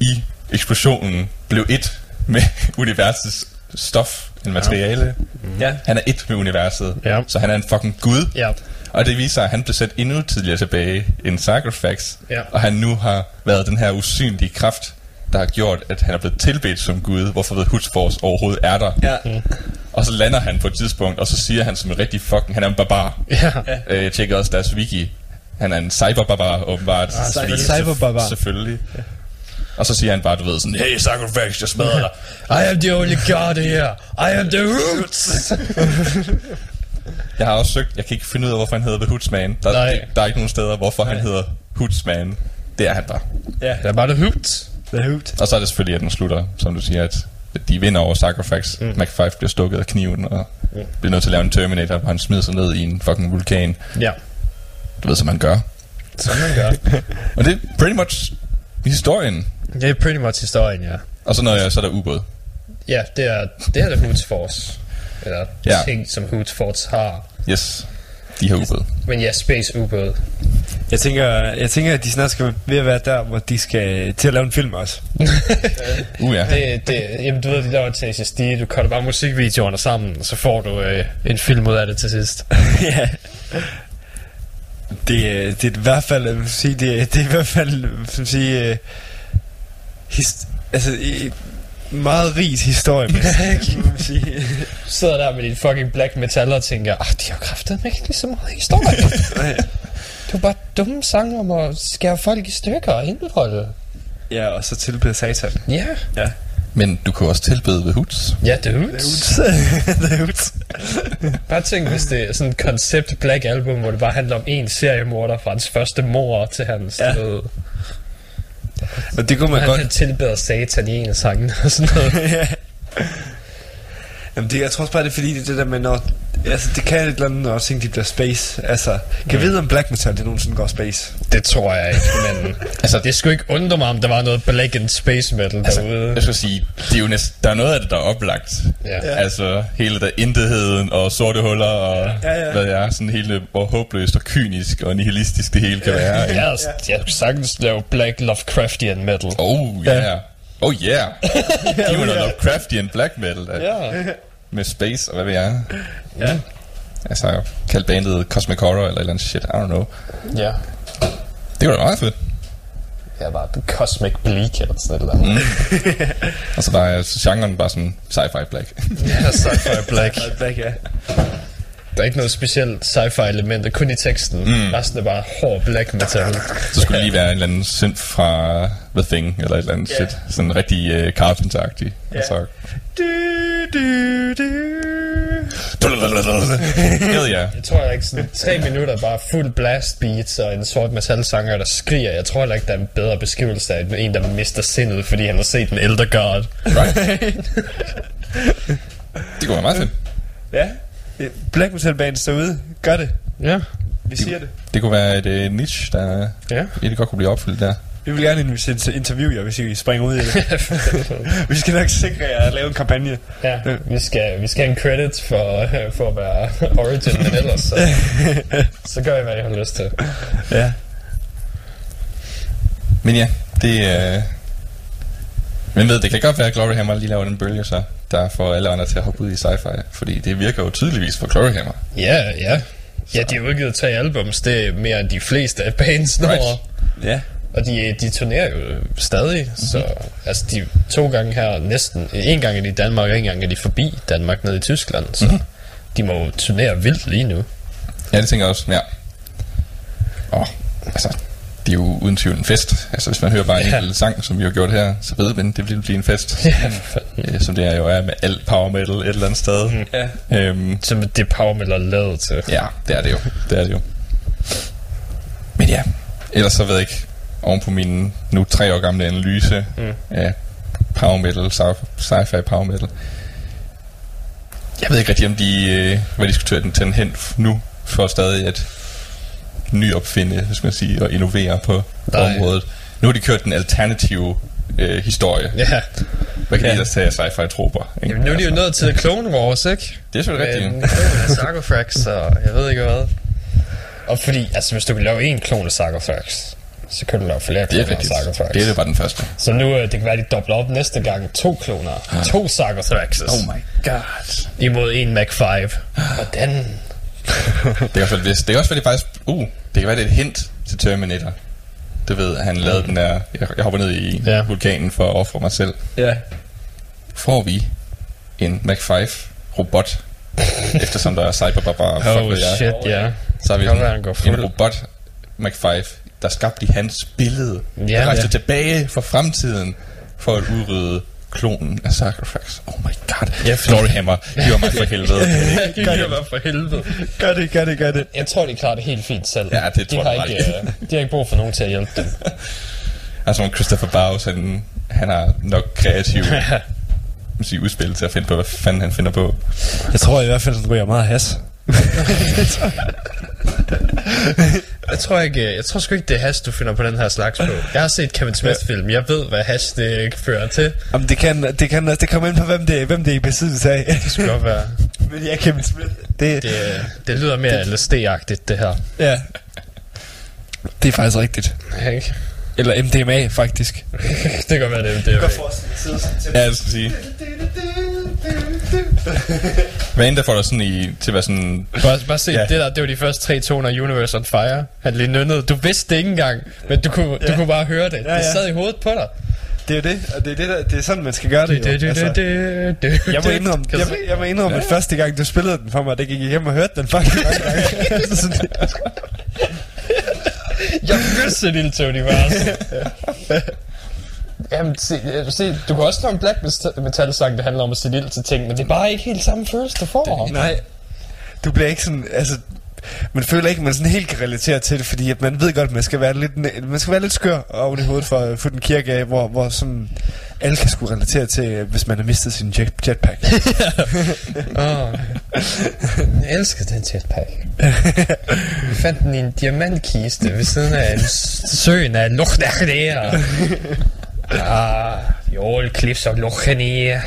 i eksplosionen blev et med [laughs] universets stof, en materiale. Ja. Han er et med universet, Ja. så han er en fucking gud. Ja. Og det viser sig, at han blev sat endnu tidligere tilbage end Sarcophax. Ja. Og han nu har været den her usynlige kraft, der har gjort, at han er blevet tilbedt som Gud, hvorfor ved Hoods Force overhovedet er der. Ja. Og så lander han på et tidspunkt, og så siger han som en rigtig fucking, han er en barbar. Ja. Øh, jeg tjekkede også deres wiki. Han er en cyberbarbar, åbenbart. cyber- Fordi- cyberbarbar. Selvfølgelig. Og så siger han bare, du ved, sådan, hey, Sarcophax, jeg smadrer dig. [laughs] I am the only god here. I am the roots. [laughs] Jeg har også søgt, jeg kan ikke finde ud af, hvorfor han hedder The Hoodsman. Der, Nej. der er ikke nogen steder, hvorfor han hedder Hoodsman. Det er han bare. Ja. Det er bare the roots. The Hoot. Og så er det selvfølgelig, at den slutter, som du siger, at de vinder over Sarcophax. Mm. Mac 5 bliver stukket af kniven, og mm. bliver nødt til at lave en Terminator, hvor han smider sig ned i en fucking vulkan. Ja. Du ved, som man gør. Som man gør. [laughs] Og det er pretty much historien. Det er pretty much historien, ja. Og så når jeg, så er der ubåd. Ja, det er, det er The Hoots Force. Eller Ja. ting, som Hoots Force har. Yes, de her ubåd. Men ja, Space ubåd. Jeg tænker, jeg tænker, at de snart skal ved at være der, hvor de skal til at lave en film også. [laughs] Uh ja. Det, det, jamen, du ved, det der var til SSD, du cutter bare musikvideoerne sammen, og så får du øh, en film ud af det til sidst. [laughs] ja. Det, er- det er i hvert fald, jeg sige, det, er- det er i hvert fald, jeg sige, øh, his, altså, i, meget rig historie, sige. Du sidder der med din fucking black metal og tænker, ah, de har kraftet ikke lige så meget historie. [laughs] det var bare dumme sange om at skære folk i stykker og indholde. ja, og så tilbede satan. Ja. Ja. Men du kan også tilbede ved Hoods. Ja, det er Hoots. The Hoot. [laughs] Bare tænk, hvis det er sådan et concept black album, hvor det bare handler om en seriemorder fra hans første mor til hans, Ja. ja. Og det kunne man han, godt... han tilbeder satan i en af sangene og sådan noget. [laughs] ja. Jamen det, jeg tror også bare, det er fordi, det er det der med, når... Altså, det kan et eller andet, når ting de bliver space. Altså, kan mm. vide, om black metal, det nogensinde går space? Det tror jeg ikke, men [laughs] altså, det skulle ikke undre mig, om der var noget black and space metal Altså, derude. jeg skal sige, det er jo næsten, der er noget af det, der er oplagt. Ja. Ja. Altså, hele der intetheden og sorte huller og Ja, ja. hvad det er. Sådan hele, hvor håbløst og kynisk og nihilistisk det hele kan være. ikke? Ja, altså, jeg kunne sagtens lave black Lovecraftian metal. Oh yeah. Oh yeah. Giv mig noget Lovecraftian black metal. Ja. Med space og hvad ved jeg. Ja. Altså, jeg kaldte bandet Cosmic Horror eller et eller andet shit. I don't know. Ja. Det var da meget fedt. Jeg var The Cosmic Bleak eller sådan noget. Mm. Og så der er genren bare sådan sci-fi black. Ja, sci-fi black. Black, ja. Der er ikke noget specielt sci-fi element, kun i teksten. Mm. Resten er bare hård black metal. Så skulle det lige være en eller anden synth fra The Thing, eller et eller andet Ja. shit. Sådan rigtig uh, Carpenter-agtig. Ja. Og så... Du, du, du. Hell ja. Jeg tror ikke sådan tre minutter bare fuld blast beats og en sort metal sanger der skriger. Jeg tror heller ikke der er en bedre beskrivelse af en der mister sindet, fordi han har set en elder god. Right. det kunne være meget fedt. Ja. Black metal bands derude, gør det. Ja. Vi siger det. Det kunne være et uh, niche, der Ja. egentlig godt kunne blive opfyldt der. Vi vil gerne inter- interviewe jer, hvis I springer ud i det. [laughs] vi skal nok sikre jer at lave en kampagne. ja. Vi skal, vi skal have en credit for, for at være origin, men ellers så, [laughs] så gør jeg, hvad jeg har lyst til. Ja. Men ja, det er... Uh... Men ved, det kan godt være, at Glory Hammer lige laver den bølge så, der får alle andre til at hoppe ud i sci-fi. Fordi det virker jo tydeligvis for Glory Hammer. Ja, ja. Ja, de har udgivet tre albums. Det er mere end de fleste af bands når. Right. Ja. Og de, de turnerer jo stadig, mm-hmm. så altså de to gange her næsten, en gang er de i Danmark, og en gang er de forbi Danmark nede i Tyskland, så mm-hmm. de må jo turnere vildt lige nu. Ja, det tænker jeg også, ja. Og altså, det er jo uden tvivl en fest. Altså hvis man hører bare en Ja. enkelt sang, som vi har gjort her, så ved man, det vil blive en fest. Ja. Øh, som det er jo er med alt power metal et eller andet sted. Mm. Ja. Øhm, Som det power metal er lavet til. ja, det er det jo. Det er det jo. Men ja, ellers så ved jeg ikke, oven på min nu tre år gamle analyse mm. af power metal, sci- sci-fi power metal. Jeg ved ikke rigtig, om de, øh, hvad de skulle tage den, hen nu, for stadig at nyopfinde, hvis man siger, og innovere på Nej. området. Nu har de kørt den alternative øh, historie. Ja. Hvad kan Ja. de ellers tage af sci-fi troper? ikke? Jamen, nu er de jo Altså, nået til Clone Wars, ikke? Det er selvfølgelig rigtigt. En klon af Sarcophax, og jeg ved ikke hvad. Og fordi, altså hvis du kan lave en klon af Sarcophax, så kan du lave flere kloner er af. Sarcophax. Det er det bare den første. Så nu, øh, det kan være, de dobler op næste gang. To kloner. To Sarcophaxes. Oh my god. Imod en Mac 5. Hvordan? [laughs] Det kan også være, hvis, det kan også være, det faktisk... Uh, det kan være, det er et hint til Terminator. Det ved, han lavede den der... Jeg, jeg hopper ned i Ja. vulkanen for at ofre mig selv. Ja. Får vi en Mac 5 robot, eftersom der er cyberbarbara, [laughs] fuck Oh jeg, shit, ja. så har vi være, sådan går en robot Mac 5, der skabte i hans billede. Ja, der rejste ja. tilbage fra fremtiden for at udrydde klonen af Sacrifax. Oh my god. Ja, Gloryhammer, hiver mig for helvede. [laughs] Gør det bare for helvede. Gør det, gør det, gør det. Jeg tror, de klarer det helt fint selv. Ja, det de tror har jeg ikke, øh, De har ikke brug for nogen til at hjælpe dem. [laughs] Altså Christopher Bowes, han, han har nok kreativ [laughs] sige, udspil til at finde på, hvad fanden han finder på. Jeg tror i hvert fald, den ryger meget has. Jeg tror ikke, jeg tror sgu ikke, det er hash, du finder på den her slags på. Jeg har set Kevin Smith-film. Jeg ved, hvad hash det ikke fører til. Jamen, det kan, det kan det kommer ind på, hvem det, hvem det er i besiddelse af. Det skulle godt være. Men ja, Kevin Smith. Det, Det, det lyder mere LSD-agtigt, det her. ja. Det er faktisk rigtigt. Ikke? Eller MDMA, faktisk. Det kan godt være, det, det er Ja, jeg skal sige. Hvad end der får dig sådan i, til at være sådan... Bare, bare se, Ja. det der, det var de første tre toner af Universe on Fire. Han lige nynnede. Du vidste det ikke engang, men du kunne, du kunne bare høre det. Ja, Det ja. sad i hovedet på dig. Det er jo det, og det er, det, der, det er sådan, man skal gøre det. Det, det, Altså, det, det, det, Jeg må indrømme, jeg, jeg må indrømme at første gang, du spillede den for mig, det gik jeg hjem og hørte den fucking mange gange. Det- Jeg vidste det, Tony Mars. [laughs] Jamen, se, øh, se, du kan også lave en black metal sang, der handler om at sætte ild til ting, men det er bare ikke helt samme følelse, du får. Nej, du bliver ikke sådan, altså, man føler ikke, man sådan helt kan relatere til det, fordi at man ved godt, at man skal være lidt, man skal være lidt skør oven i hovedet for at få den kirke af, hvor, hvor sådan alle kan skulle relatere til, øh, hvis man har mistet sin jet, jetpack. [laughs] Oh. Jeg elsker den jetpack. Vi fandt den i en diamantkiste ved siden af en søen af Lochnacher. [laughs] Ah, cliffs of Lochnacher.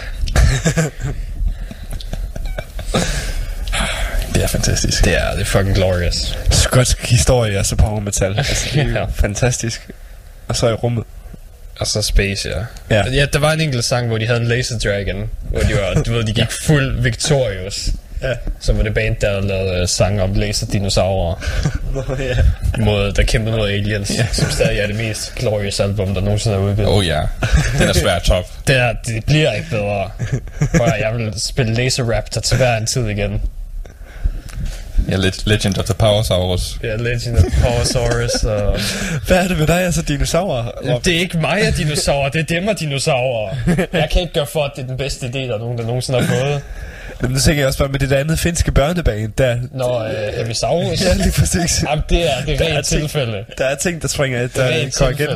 Det er fantastisk. Det er, det er fucking glorious. Skotsk historie, altså power metal. [laughs] Altså, det er Ja. fantastisk. Og så i rummet. Og så Space, ja. Ja. ja. der var en enkelt sang, hvor de havde en Laser Dragon, hvor de var, du ved, de gik fuld Victorious. Ja. Så var det band, der lavede uh, sang om laserdinosaurer, [laughs] ja. mod, der kæmpede mod aliens, ja. som stadig er det mest glorious album, der nogensinde er udgivet. Oh ja, den er svær top. [laughs] Det, er, det bliver ikke bedre. At, jeg vil spille Laser Raptor til hver en tid igen. Ja, Le- Legend of the Powersaurus. Ja, Legend of Powersaurus. [laughs] Og... Hvad er det med dig, altså dinosaurer? Rob? Det er ikke mig af dinosaurer, det er dem af dinosaurer. Jeg kan ikke gøre for, at det er den bedste idé, der er nogen, der nogensinde har fået. Jamen, nu tænker jeg også bare med det der andet finske børnebane, der... Når øh, Heavisaurus... [laughs] Ja, lige præcis. Jamen, det er, det Der rent ting- tilfælde. Der er ting, der springer, Det er der rent går igen.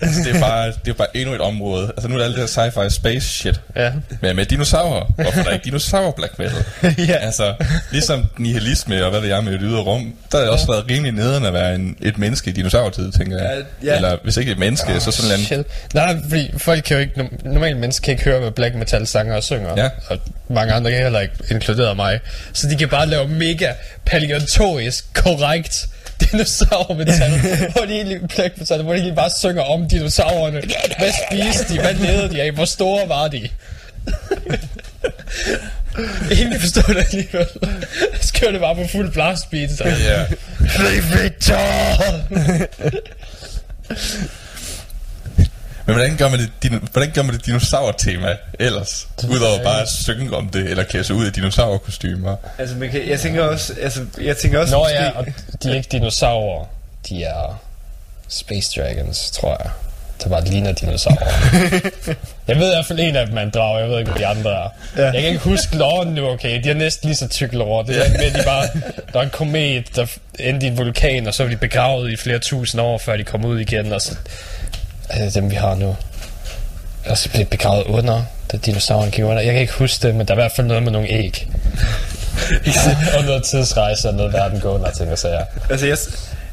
Altså, det er bare, det er bare endnu et område. Altså nu er der alt det her sci-fi space shit. Ja. Men med dinosaurer. Hvorfor er der ikke dinosaur black metal? [laughs] Ja. Altså, ligesom nihilisme og hvad det er med et ydre rum, der har det også været rimelig nederen at være en, et menneske i dinosaurtid, tænker jeg. Ja, ja. Eller hvis ikke et menneske, så sådan en Shit. Nej, fordi folk kan jo ikke, normale mennesker kan ikke høre, hvad black metal sanger og synger. Ja. Og mange andre kan heller ikke, inkluderet mig. Så de kan bare lave mega paleontologisk korrekt dinosaur metal, [laughs] hvor de egentlig black metal, hvor de egentlig bare synger om dinosaurerne. Hvad spiste de? Hvad levede de af? Hvor store var de? [laughs] Ingen forstår det alligevel. Så kører det bare på fuld blast beat. Så. Ja. Play Victor! [laughs] Men hvordan gør man det, dino, hvordan gør man det dinosaur-tema ellers? Udover bare at synge om det, eller klæde sig ud i dinosaurkostymer. Altså, man kan, jeg tænker også, altså, jeg tænker også Nå måske, ja, og de er ikke dinosaurer. De er Space Dragons, tror jeg. Der bare ligner dinosaurer. jeg ved i hvert fald en af dem er en drag, jeg ved ikke, hvad de andre er. Ja. Jeg kan ikke huske loven nu, okay. De er næsten lige så tykke lore. Det er med, de bare, der er en komet, der endte i en vulkan, og så var de begravet i flere tusind år, før de kom ud igen, og så det dem, vi har nu. Og så blev begravet under, da dinosaurerne gik under. Jeg kan ikke huske det, men der er i hvert fald noget med nogle æg. [laughs] og noget tidsrejse og noget verdengående og ting og sager. Altså, jeg,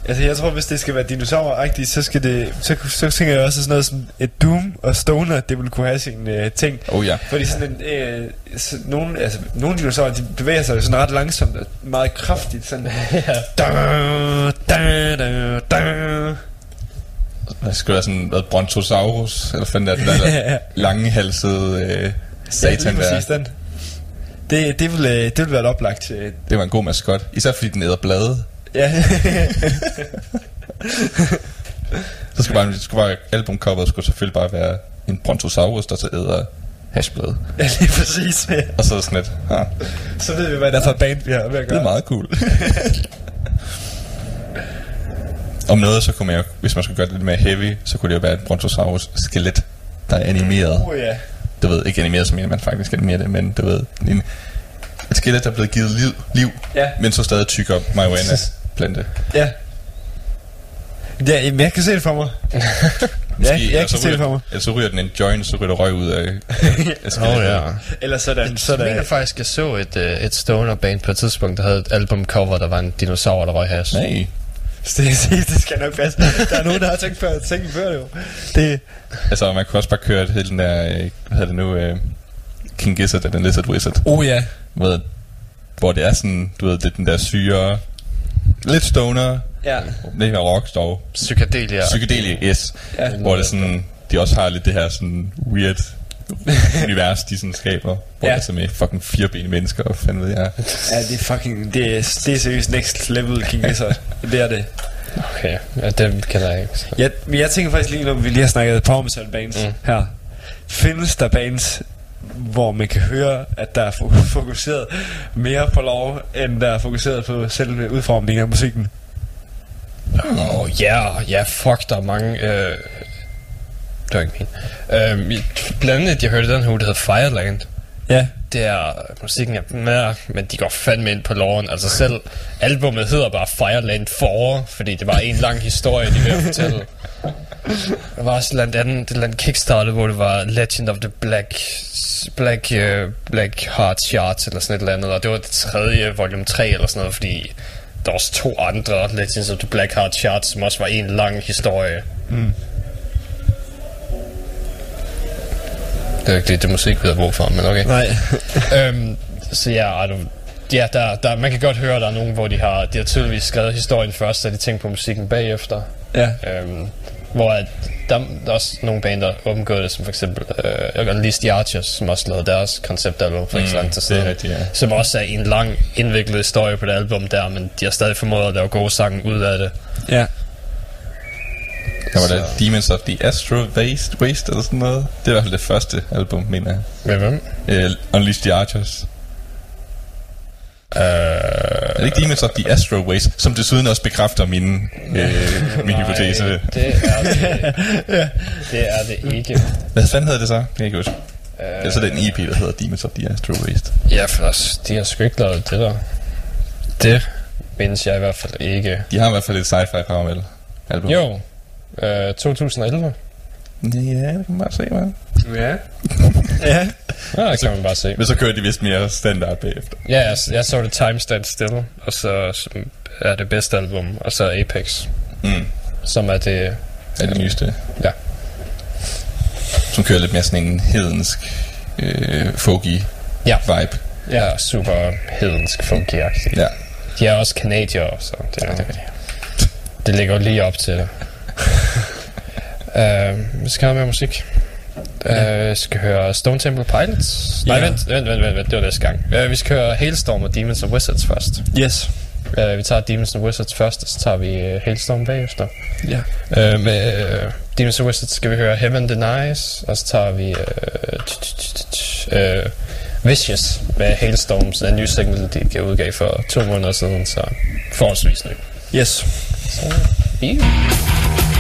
altså, jeg tror, hvis det skal være dinosauragtigt, så skal det... Så, så tænker jeg også sådan noget som et Doom og Stoner, det ville kunne have sin øh, ting. Oh ja. Fordi sådan en, øh, så nogle, altså, nogle dinosaurer, de bevæger sig sådan ret langsomt og meget kraftigt. Sådan, [laughs] da, da, da, da. Det skulle være sådan noget Brontosaurus, eller fanden er det der, [laughs] der langehalsede øh, Ja, satan der. den. Det, det, vil, øh, det vil være et oplagt. øh, Det var en god maskot. Især fordi den æder blade. Ja. [laughs] Så skulle bare, det skulle bare albumcoveret skulle selvfølgelig bare være en Brontosaurus, der så æder hashblade. [laughs] ja, lige præcis. Ja. Og så det sådan lidt, ah, Så ved vi, hvad der er for et band, vi har ved at det er gøre. meget cool. Om noget, så kunne man jo, hvis man skulle gøre det lidt mere heavy, så kunne det jo være et Brontosaurus skelet, der er animeret. Oh, ja. Du ved, ikke animeret som en, man faktisk animerer det, men du ved, en, et skelet, der er blevet givet liv, liv Ja. men så stadig tykker marihuana plante. Ja. Ja, jamen, jeg kan se det for mig. [laughs] Ja, jeg kan så se det for mig. Eller så ryger den en joint, så ryger der røg ud af, af [laughs] skelettet. Eller sådan, så Jeg der... mener faktisk, jeg så et, øh, et stoner band på et tidspunkt, der havde et albumcover, der var en dinosaur, der røg hash. Nej. Det, det, [laughs] det skal nok passe. Der er nogen, der har tænkt før, tænkt før det jo. Det, Altså, man kunne også bare køre hele den der, øh, hvad hedder det nu, øh, King Gizzard eller Lizard Wizard, oh ja. ved, hvor det er sådan, du ved, det er den der syre, lidt stoner, Ja. lidt mere rock dog, Psychedelia. psykedelia, yes, Ja. hvor det sådan, de også har lidt det her sådan weird [laughs] univers, de sådan skaber, hvor Ja. er så med fucking firebenede mennesker, og fanden ved jeg. Ja, det er fucking... Det er, det er seriøst next level King Gizzard. Det er det. Okay, ja, det kan jeg ikke. Jeg, men jeg tænker faktisk lige, når vi lige har snakket power metal bands mm. Her. Findes der bands, hvor man kan høre, at der er fo- fokuseret mere på lov, end der er fokuseret på selve udformningen af musikken? Åh, oh, ja, ja, fuck, der er mange... Øh, det var ikke min. Øh, blandt andet, jeg hørte den her, der hedder Fireland. Ja. Det er, musikken er mærk, men de går fandme ind på loven. Altså selv albumet hedder bare Fireland 4, fordi det var en lang historie, de ville fortælle. [laughs] Der var også blandt andet det eller andet Kickstarter, hvor det var Legend of the Black Black, uh, Black Heart Charts eller sådan et eller andet, og det var det tredje, volume 3 eller sådan noget, fordi der var også to andre Legends of the Black Heart Charts, som også var en lang historie. Mm. Det er ikke det, det musik, vi har brug for, men okay Nej. [laughs] øhm, så ja, du, ja der, der, man kan godt høre, at der er nogen, hvor de har, de har tydeligvis skrevet historien først, så de tænker på musikken bagefter. ja. Øhm, hvor at, der, der er også nogle band, der omgået det, som for eksempel øh, Unleashed the Archers, som også lavede deres konceptalbum for ikke så lang tid er siden. rigtigt, ja. Som også er en lang, indviklet historie på det album der, men de har stadig formået at lave gode sange ud af det. Ja. Der var Så- der Demons of the Astro Waste, Waste eller sådan noget. Det er i hvert fald det første album, mener jeg. Med hvem? Uh, Unleash the Archers. Øh, Er det ikke Demons of the Astro Waste, som desuden også bekræfter min, øh, min hypotese? Nej, det er det, [laughs] det er det ikke. Hvad fanden hedder det så? Det kan jeg ikke huske. Øh, Eller så er det en EP, der hedder Demons of the Astro Waste. Ja, for os, de har sgu ikke lavet det der. Det mindes jeg i hvert fald ikke. De har i hvert fald et sci-fi metal album. Jo, øh, 2011. Ja, det kan man bare se, hva'? Ja. [laughs] ja. Ja, det kan man bare se. Men så kører de vist mere standard bagefter. Ja, jeg, jeg så det Time Stand Still, og så som er det bedste album, og så Apex, Mm. som er det... Er det nyeste. Ja. Som kører lidt mere sådan en hedensk, øh, folky Ja. vibe. Ja, super hedensk funky. Ja. De er også kanadier, så det, ja, det, det ligger lige op til det. Uh, vi skal have mere musik. Uh, vi skal høre Stone Temple Pilots. Nej, Ja. vent, vent, vent, vent, vent, det var næste gang. Uh, vi skal høre Hailstorm og Demons and Wizards først. Yes. Uh, vi tager Demons and Wizards først, og så tager vi uh, Hailstorm bagefter. Ja. Uh, med uh, Demons and Wizards skal vi høre Heaven Denies, og så tager vi uh, uh, Vicious med Hailstorms, den nye single, de gav udgav for to måneder siden, så forholdsvis ny. Yes. Så, yeah.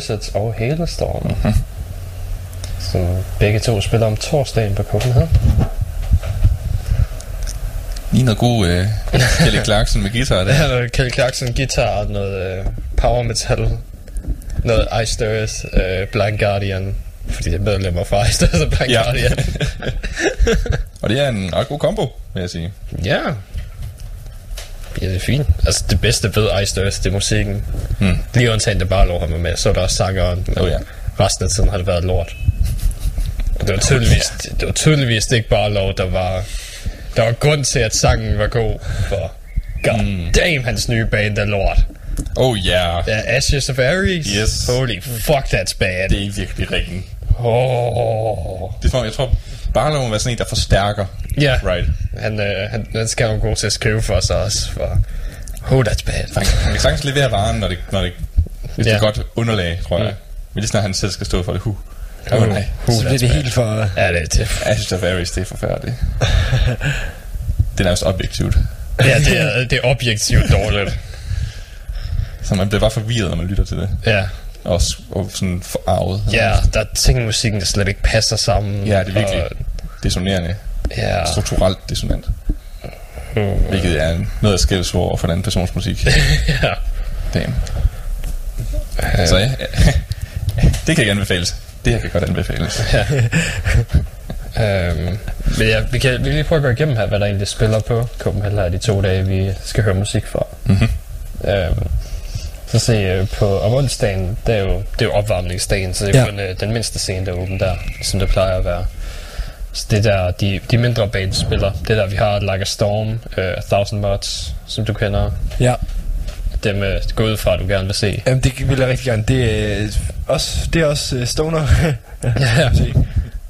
Wizards og Hailstorm. Mm-hmm. Som begge to spiller om torsdagen på Copenhagen. Lige noget god øh, Kelly Clarkson med guitar Der er noget Kelly Clarkson guitar, noget øh, power metal, noget Ice Stirs, øh, Blind Guardian, fordi det er medlemmer fra Ice Stirs og Blind Ja. Guardian. [laughs] Og det er en ret god kombo, vil jeg sige. ja. Ja, det er fint. Altså, det bedste ved Ice Stirs, det er musikken. Hmm. Lige undtagen, det bare lå ham med, så er der også sangeren. Men Oh, ja. Resten af tiden har det været lort. Og det var tydeligvis, det var tydeligvis ikke bare lov, der var... Der var grund til, at sangen var god, for god Hmm. damn, hans nye band er lort. Oh yeah. Ja, Ashes of Aries. Yes. Holy fuck, that's bad. Det er virkelig ringen. Oh. Det er som om, jeg tror, Barlow må være sådan en, der forstærker. Ja, Right. han, øh, han, han skal jo god til at skrive for sig også, for... Oh, that's bad. Han, han kan sagtens levere varen, når det, når det, hvis det er Ja. godt underlag, tror jeg. Mm. Men lige snart han selv skal stå for det. Huh. Oh, nej. oh, Så bliver det helt for... Ja, det er det. Ashes of Aries, det er forfærdeligt. [laughs] det er nærmest objektivt. Ja, det er, det er objektivt dårligt. Så man bliver bare forvirret, når man lytter til det. Ja. Og, og sådan forarvet. Ja, der er ting i musikken, der slet ikke passer sammen. Ja, det er virkelig Og, dissonerende. ja. Strukturelt dissonant. Mm. Hvilket er noget af skældsord for en anden persons musik. [laughs] ja. Damn. Så ja, [laughs] det kan ikke anbefales. Det her kan godt anbefales. [laughs] Øhm, men ja, vi kan vi lige prøve at gå igennem her, hvad der egentlig spiller på Copenhagen her de to dage, vi skal høre musik fra. Mhm. Øhm, så se øh, på om onsdagen, det er jo, det er jo opvarmningsdagen, så det er Ja. kun øh, den mindste scene, der er åben der, som det plejer at være. Så det er der, de, de mindre bands spiller. Det er der, vi har Like a Storm, øh, A Thousand Mods, som du kender. Ja. Dem øh, går ud fra, du gerne vil se. Jamen, det vil jeg rigtig gerne. Det er også, det er også uh, stoner. [laughs] Ja.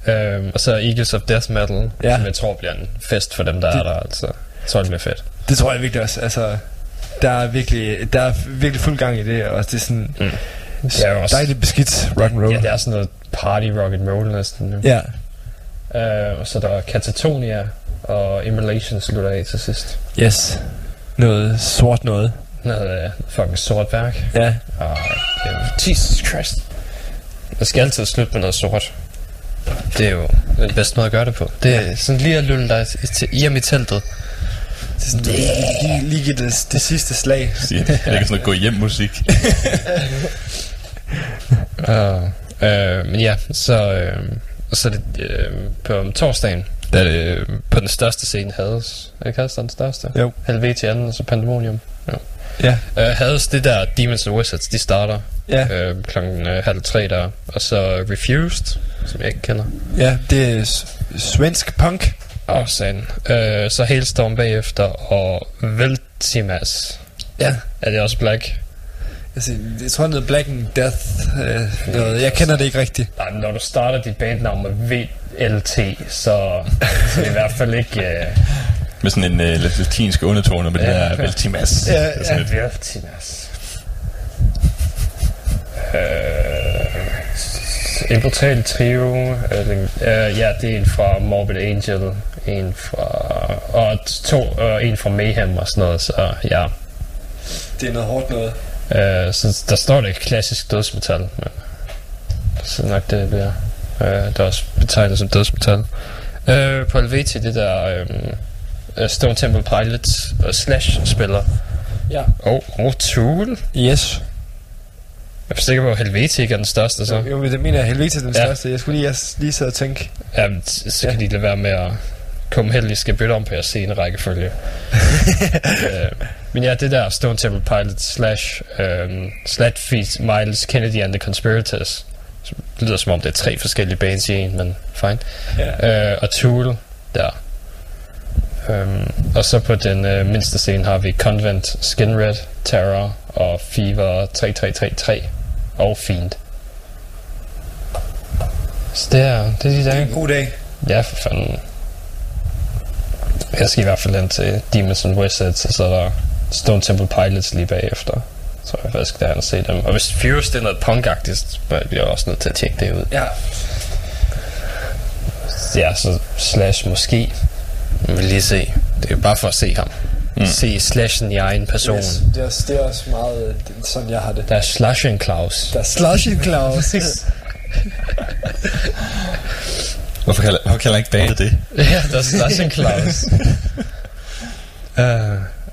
[laughs] Øhm, og så Eagles of Death Metal, ja. som jeg tror bliver en fest for dem, der det, er der. Altså. Jeg tror, det bliver fedt. det tror jeg virkelig også. Altså, der er virkelig, der er virkelig fuld gang i det, og det er sådan Mm. Det er jo også... dejligt beskidt rock and roll. Ja, det er sådan noget party rock and roll næsten nu. ja. Øh, og så der er Catatonia og Immolation slutter af til sidst. Yes. Noget sort noget. Noget øh, fucking sort værk. Ja. Og øh, Jesus Christ. Jeg skal altid slutte med noget sort. Det er jo den bedste måde at gøre det på. Det er sådan lige at lulle dig i- til hjem i teltet. Det er sådan, lige, lige give det, det sidste slag. [laughs] Siger, det er ikke sådan noget gå hjem musik. [laughs] Uh, øh, men ja, så, øh, så er det øh, på torsdagen, der er det øh, på den største scene Hades. Er det ikke Hades, der er den største? Jo. Helvete anden, og så Pandemonium. Jo. Ja. Uh, Hades, det der Demons and Wizards, de starter Ja. øh, klokken øh, halv tre der. Og så Refused, som jeg ikke kender. Ja, det er s- svensk punk. Og sådan. Øh, så Hailstorm bagefter, og Veltimas. Ja. Er det også Black? Altså, jeg tror, det er Black and Death. Øh, noget. Jeg kender det ikke rigtigt. Nej, men når du starter dit bandnavn med VLT, så, så er det i hvert fald ikke... Øh, Med sådan en øh, lidt latinsk undertone med Ja, det der ja. Veltimas. Ja, er sådan lidt- Veltimas. Øh, en brutal trio. Øh, øh, ja, det er en fra Morbid Angel. En fra... Og to, og en fra Mayhem og sådan noget. Så ja. Det er noget hårdt noget. Øh, så der står det klassisk dødsmetal. Men så nok det bliver. Øh, der er også betegnet som dødsmetal. Øh, på Helveti, det der øh, Stone Temple Pilots og Slash spiller. Ja. Og, og Tool. Yes. Jeg er sikker på, at Helveti ikke er den største, så. Jo, men det mener jeg helvete er den Ja. største. Jeg skulle lige, jeg lige sidde og tænke. Jamen, så kan de lade være med at komme heldig skal bytte om på jeres scene rækkefølge. [laughs] øh, men ja, det der Stone Temple Pilots slash um, Slatfeet Miles Kennedy and the Conspirators. som lyder som om det er tre forskellige bands i en, men fine. Ja. Øh, og Tool der. Um, og så på den øh, mindste scene har vi Convent, Skin Red, Terror og Fever 3333 og Fiend. Så det er, det er de Det er en god dag. Ja, for fanden. Jeg skal i hvert fald hen til Demons and Wizards, og så er der Stone Temple Pilots lige bagefter. Så jeg faktisk derhen og se dem. Og hvis Furious det er noget punkagtigt, så bliver jeg også nødt til at tjekke det ud. Ja. Ja, så Slash måske. Jeg vil lige se. Det er bare for at se ham. Mm. Se Slashen i egen person. Yes. Det, er, også- det er også meget øh, det sådan, jeg har det. Der er Slashen Claus. Der er Slushy Claus. [laughs] [laughs] Hvorfor kalder, hvorfor kalder ikke bandet det? [laughs] ja, der er Slashen Claus. uh,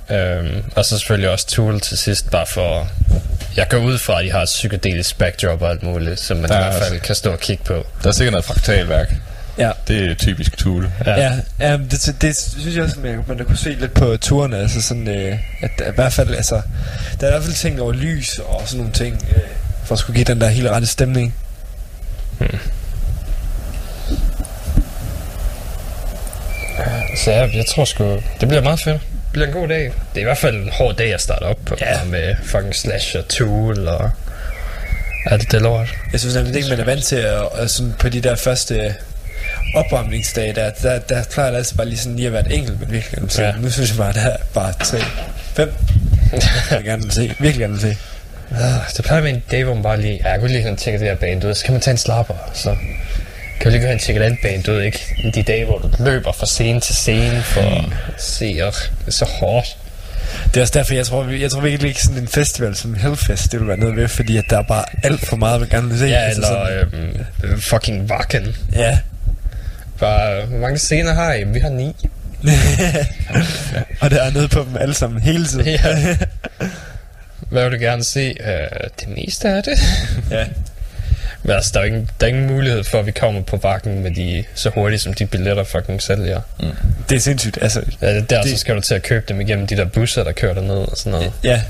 [laughs] um, og så selvfølgelig også Tool til sidst, bare for... Jeg går ud fra, at de har et psykedelisk backdrop og alt muligt, som man Der i er hvert fald også- kan stå og kigge på. Der er sikkert noget fraktalværk. ja. Det er typisk Tool. Ja. Ja, ja det, det, synes jeg også, man, man kunne se lidt på turene, altså sådan, øh, at der, i hvert fald, altså, der er i hvert fald ting over lys og sådan nogle ting, øh, for at skulle give den der helt rette stemning. Så jeg, jeg tror sgu, det bliver meget fedt. Det bliver en god dag. Det er i hvert fald en hård dag at starte op på. Ja. Med fucking Slash og Tool og... Er det det lort? Jeg synes nemlig ikke, man er vant til at, at sådan på de der første opvarmningsdage, der, der, der plejer det altid bare lige sådan lige at være et enkelt, men virkelig gerne se. Ja. Ja. Nu synes jeg bare, der er bare tre, fem. [laughs] Jeg vil gerne vil se. Virkelig gerne vil se. Ah, Det plejer være en dag, hvor man bare lige... Ja, jeg kunne lige sådan tjekke det her band ud. Så kan man tage en slapper, så... Kan vi lige et andet band ud, ikke? De dage, hvor du løber fra scene til scene for at se, og det er så hårdt. Det er også derfor, jeg tror, jeg tror virkelig ikke sådan en festival som Hellfest, det vil være noget ved, fordi at der er bare alt for meget, man gerne vil se. Ja, Altså eller sådan- øhm, fucking Wacken. Ja. Bare, hvor mange scener har I? Vi har ni. [laughs] og der er noget på dem alle sammen hele tiden. Ja. [laughs] Hvad vil du gerne se? Uh, det meste af det. ja. Men altså, der er, ingen, der er ingen mulighed for, at vi kommer på bakken med de, så hurtigt, som de billetter fucking sælger. Det er sindssygt. Altså, Ja, det er der, Det- så skal du til at købe dem igennem de der busser, der kører derned og sådan noget. ja.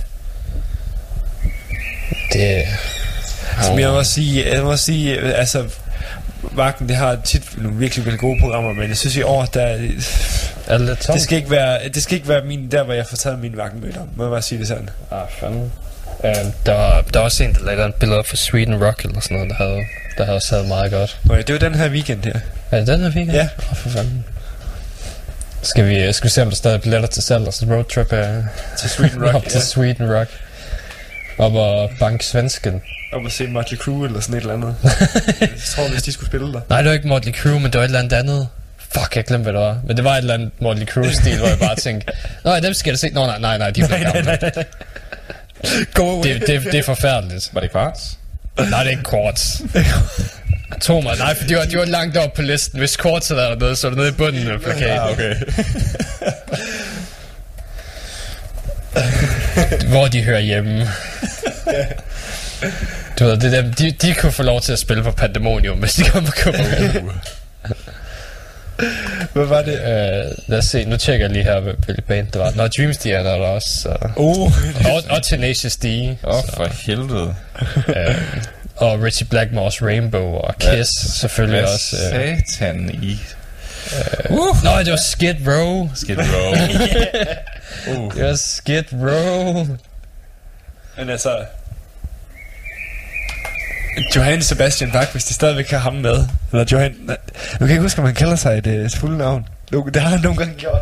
Det... Som jeg må sige, jeg må sige, altså, Vagten, det har tit nogle virkelig, virkelig gode programmer, men jeg synes i år, der, Er det skal ikke være, det skal ikke være min, der, hvor jeg får taget min vagtenmøder. Må jeg bare sige det sådan. Ah, fanden. Uh, der, var, der var også en, der lagde et billede op for Sweden Rock eller sådan noget, der havde, der havde været meget godt. Nå ja, det var den her weekend her. Er det den her weekend? Ja. Åh, oh, for fanden. Skal vi, skal vi se, om der stadig er billetter til salg, og så roadtrip uh, Til Sweden Rock, [laughs] op til ja. Sweden Rock. Op og bank svensken. Om at se Motley Crue eller sådan et eller andet. [laughs] jeg tror, hvis de skulle spille der. Nej, det var ikke Motley Crue, men det var et eller andet andet. Fuck, jeg glemte, hvad det var. Men det var et eller andet Motley Crue-stil, hvor jeg bare tænkte, [laughs] Nå, dem skal jeg da se. Nå, nej, nej, nej, de er blevet gamle. Go away. Det, det, det er forfærdeligt. Var det kvarts? Nej, det er ikke Quartz. To mig. Nej, for de var, de var langt op på listen. Hvis Quartz havde været dernede, så er det nede i bunden af plakaten. Ah, okay. [laughs] Hvor de hører hjemme. Du ved, det er dem, de, de kunne få lov til at spille på Pandemonium, hvis de kommer på Copenhagen. Hvad var det? uh, lad os se, nu tjekker jeg lige her, hvilket band det var. Nå, Dreams, de er der også. Så. Oh, Og, og Tenacious D. Åh, oh, for helvede. Uh, og Richie Blackmore's Rainbow og Kiss selvfølgelig Hvad også. Uh, satan i uh. Nå, det var Skid Row. Skid Row. [laughs] uh. Det var Skid Row. men altså... Johann Sebastian Bach, hvis de stadigvæk har ham med. Eller Johann... Nej, Nu kan jeg ikke huske, om han kalder sig et uh, fulde navn. Det har han nogle gange gjort.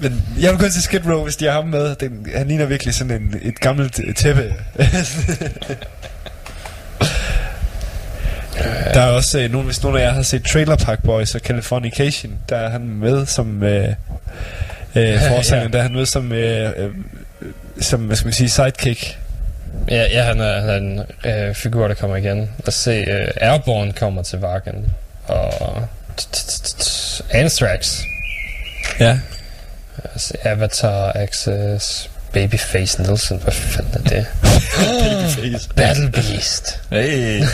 Men jeg vil kun til Skid Row, hvis de har ham med. Den, han ligner virkelig sådan en, et gammelt øh, tæppe. [laughs] Der er også øh, nogen, hvis nogen af jer har set Trailer Park Boys og Californication, der er han med som øh, øh, forsanger, Ja. der er han med som, øh, øh, som hvad skal man sige, sidekick. Ja, ja han, er, han er en øh, figur, der kommer igen. Lad os se, øh, Airborne kommer til Vakken. Og Anthrax. Ja. Lad os se, Avatar, Access, Babyface Nelson. Hvad fanden er det? [laughs] Babyface. Battle Beast. Hey. [laughs]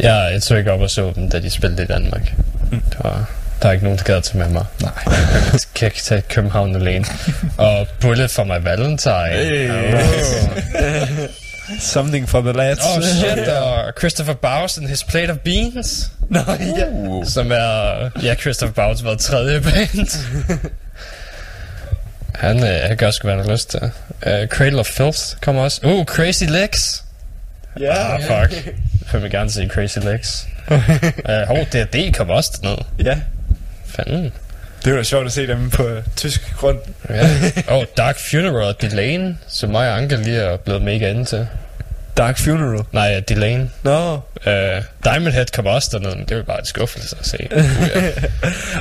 Ja, jeg tog ikke op og så dem, da de spillede i Danmark. Det var, der er ikke nogen, der gad til med mig. Nej. [laughs] Jeg kan ikke tage København alene. og Bullet for my Valentine. Hey. Oh. Something for the lads. Oh shit, og Christopher Bowes and his plate of beans. Nå, ja. Uh. Som er, ja, Christopher Bowes var tredje band. han, øh, han gør sgu, hvad han har lyst til. Uh, Cradle of Filth kommer også. Uh, Crazy Legs. Ja. Ah, fuck. Jeg vil gerne se Crazy Legs. uh, [laughs] hov, D&D kommer også derned. ja. Fanden. Det var sjovt at se dem på øh, tysk grund. Ja. Oh, Dark Funeral og Delane, som mig og Anke lige er blevet mega inde til. Dark Funeral. Nej, uh, Delane. Nå. Uh, Diamond Head kommer også derned, men det er bare en skuffelse at se. Uh, ja.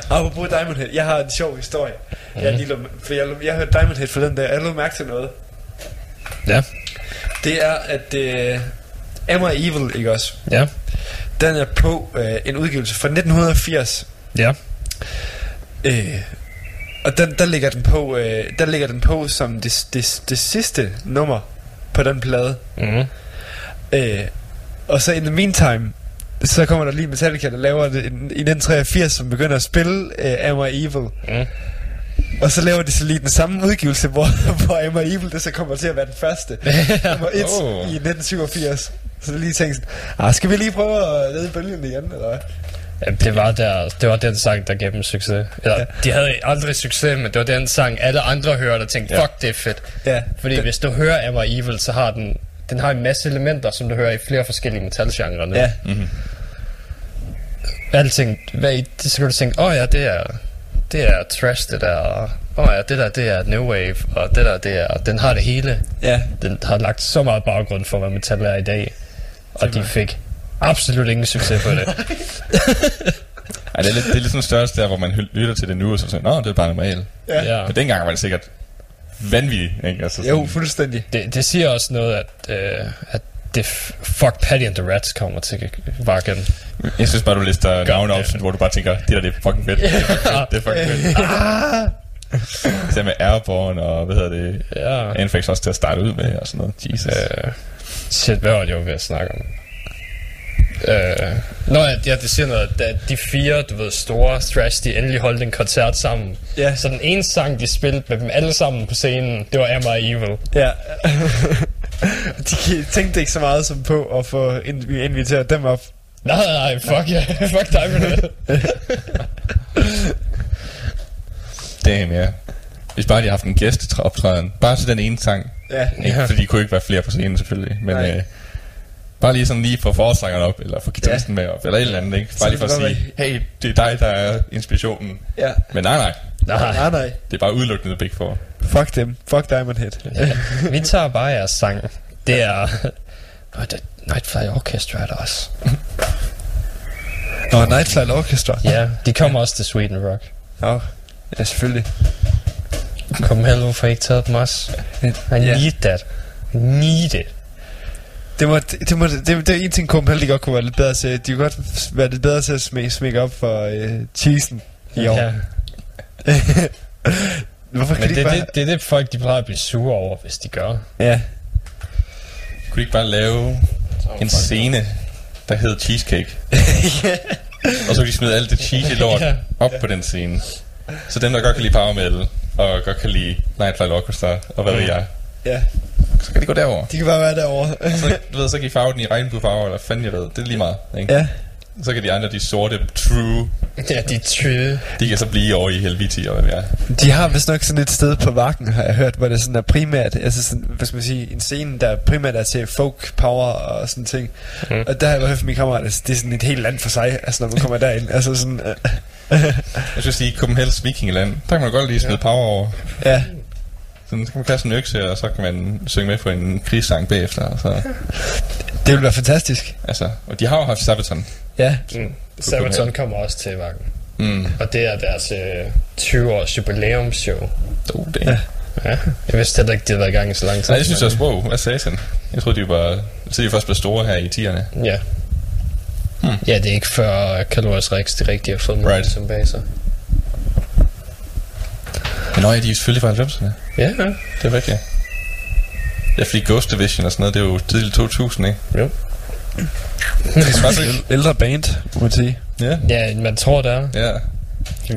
[laughs] Apropos Diamond Head, jeg har en sjov historie. Mm. Jeg, lige lå, for jeg, jeg hørte Diamond Head forleden dag, og jeg lå mærke til noget. ja. Det er, at øh, Am I Evil, ikke også? Ja. Den er på øh, en udgivelse fra 1980. Ja. Øh, og den, der ligger den på, øh, der ligger den på som det, det, det sidste nummer på den plade. Mm. Øh, og så in the meantime, så kommer der lige Metallica, der laver det i 1983, som begynder at spille øh, Am I Evil. Mm. Og så laver de så lige den samme udgivelse, hvor, [laughs] hvor Am I Evil, det så kommer til at være den første. Nummer 1 Oh. i 1987. Så det lige tænkt sådan, ah, skal vi lige prøve at lede bølgen igen, eller hvad? Det var, der, det var den sang, der gav dem succes. Eller, ja. De havde aldrig succes, men det var den sang, alle andre hørte og tænkte, Ja. fuck, det er fedt. Ja, Fordi den- hvis du hører Am I Evil, så har den, den har en masse elementer, som du hører i flere forskellige metalgenre nu. Ja, Alting, hvad det, så kan du tænke, åh oh, ja, det er, det er trash, det der, og åh oh, ja, det der, det er new wave, og det der, det er, den har det hele. ja. Den har lagt så meget baggrund for, hvad metal er i dag, og de fik absolut ingen succes på det. [laughs] Ej, det er lidt, det er lidt sådan størrelse der, hvor man lytter til det nu, og så siger, nå, det er bare normalt. Ja. ja. Men dengang var det sikkert vanvittigt, ikke? Altså, Jo, sådan, fuldstændig. Det, det siger også noget, at, øh, at det fuck Patty and the Rats kommer til Vakken. jeg synes bare, du lister navne op, hvor du bare tænker, det der, det er fucking fedt. [laughs] Det er fucking fedt. Det er fucking fedt. Det med Airborne og, hvad hedder det, Ja. Anfax også til at starte ud med, og sådan noget. Jesus. Øh, shit, hvad var det, jeg var ved at snakke om? Øh, nå ja, ja, det siger noget, at de fire, du ved, store thrash, de endelig holdt en koncert sammen. Ja. Så den ene sang, de spillede med dem alle sammen på scenen, det var Am I Evil. Ja. [laughs] de tænkte ikke så meget som på at få in- inviteret dem op. Nej, nej, fuck ja, [laughs] fuck dig med det. Damn, ja. Hvis bare de har haft en gæsteoptræden, bare til den ene sang. Ja. Ikke, Ja. fordi de kunne ikke være flere på scenen selvfølgelig, men Nej. øh, Bare lige sådan lige få forsangeren op, eller få guitaristen med op, eller et eller andet, ikke? Bare lige for at sige, hey, det er dig, der er inspirationen. Ja. Men nej, nej, Nej, Nej, nej. det er bare udelukkende Big Four. Fuck dem. Fuck Diamond Head. ja. vi tager bare jeres sang. Det er... Nå, det Nightfly Orchestra er der også. Nå, Nightflight Orchestra. Ja, de kommer også til Sweden Rock. Nå, ja, selvfølgelig. Kom hell, hvorfor ikke taget dem også? I Ja. need that. Need it. Det, må, det, det, må, det, det er en ting, Kumpel, de godt kunne være lidt bedre til. De kunne godt være lidt bedre til at smække, smække op for øh, cheesen i år. Ja. [laughs] Hvorfor kan Men de det, bare... det, det er det, folk de plejer at blive sure over, hvis de gør. Ja. Kunne de ikke bare lave en scene, der hed Cheesecake? [laughs] Og så kunne de smide alt det cheesy lort Ja. op på den scene. Så dem, der godt kan lide Power Metal, og godt kan lide Nightflight Orchestra, og hvad ved jeg, ja. Så kan de gå derover. De kan bare være derovre. Så, du ved, så kan I farve den i regnbuefarver, eller fanden jeg ved. Det er lige meget, ikke? ja. Så kan de andre, de sorte, true, Ja, de er true. de kan så blive over i Helviti, og hvad ved jeg. De har vist nok sådan et sted på Vakken, har jeg hørt, hvor det sådan er primært, altså sådan, hvad skal man sige, en scene, der primært er til folk power og sådan ting. Mm. Og der har jeg hørt fra min kammerat, altså, det er sådan et helt land for sig, altså når man kommer derind. [laughs] Altså sådan, øh, Jeg synes sige, Copenhagen's Vikingeland, der kan man godt lige smide power over. ja. Sådan, så kan man kaste en økse, og så kan man synge med på en krigssang bagefter. Så, Det vil være fantastisk. altså, og de har jo haft Sabaton. Ja. Mm. Sabaton kommer også til Vakken. Mm. Og det er deres øh, 20-års jubilæumsshow. Oh, det. Ja. Ja, jeg vidste heller ikke, de havde været i gang i så lang tid. Nej, jeg synes også, wow, hvad sagde han? Jeg troede, de var... Så de først blev store her i 10'erne. Ja. Hmm. Ja, det er ikke før Calorius Rex, det rigtige har fået Right. right. som baser. Men nøj, de er selvfølgelig fra 90'erne. Ja, ja. Det er rigtigt. Ja, fordi Ghost Division og sådan noget, det er jo tidligt 2000, ikke? Jo. Det er faktisk ikke. Ældre band, må man sige. Ja. Ja, man tror det er. Ja.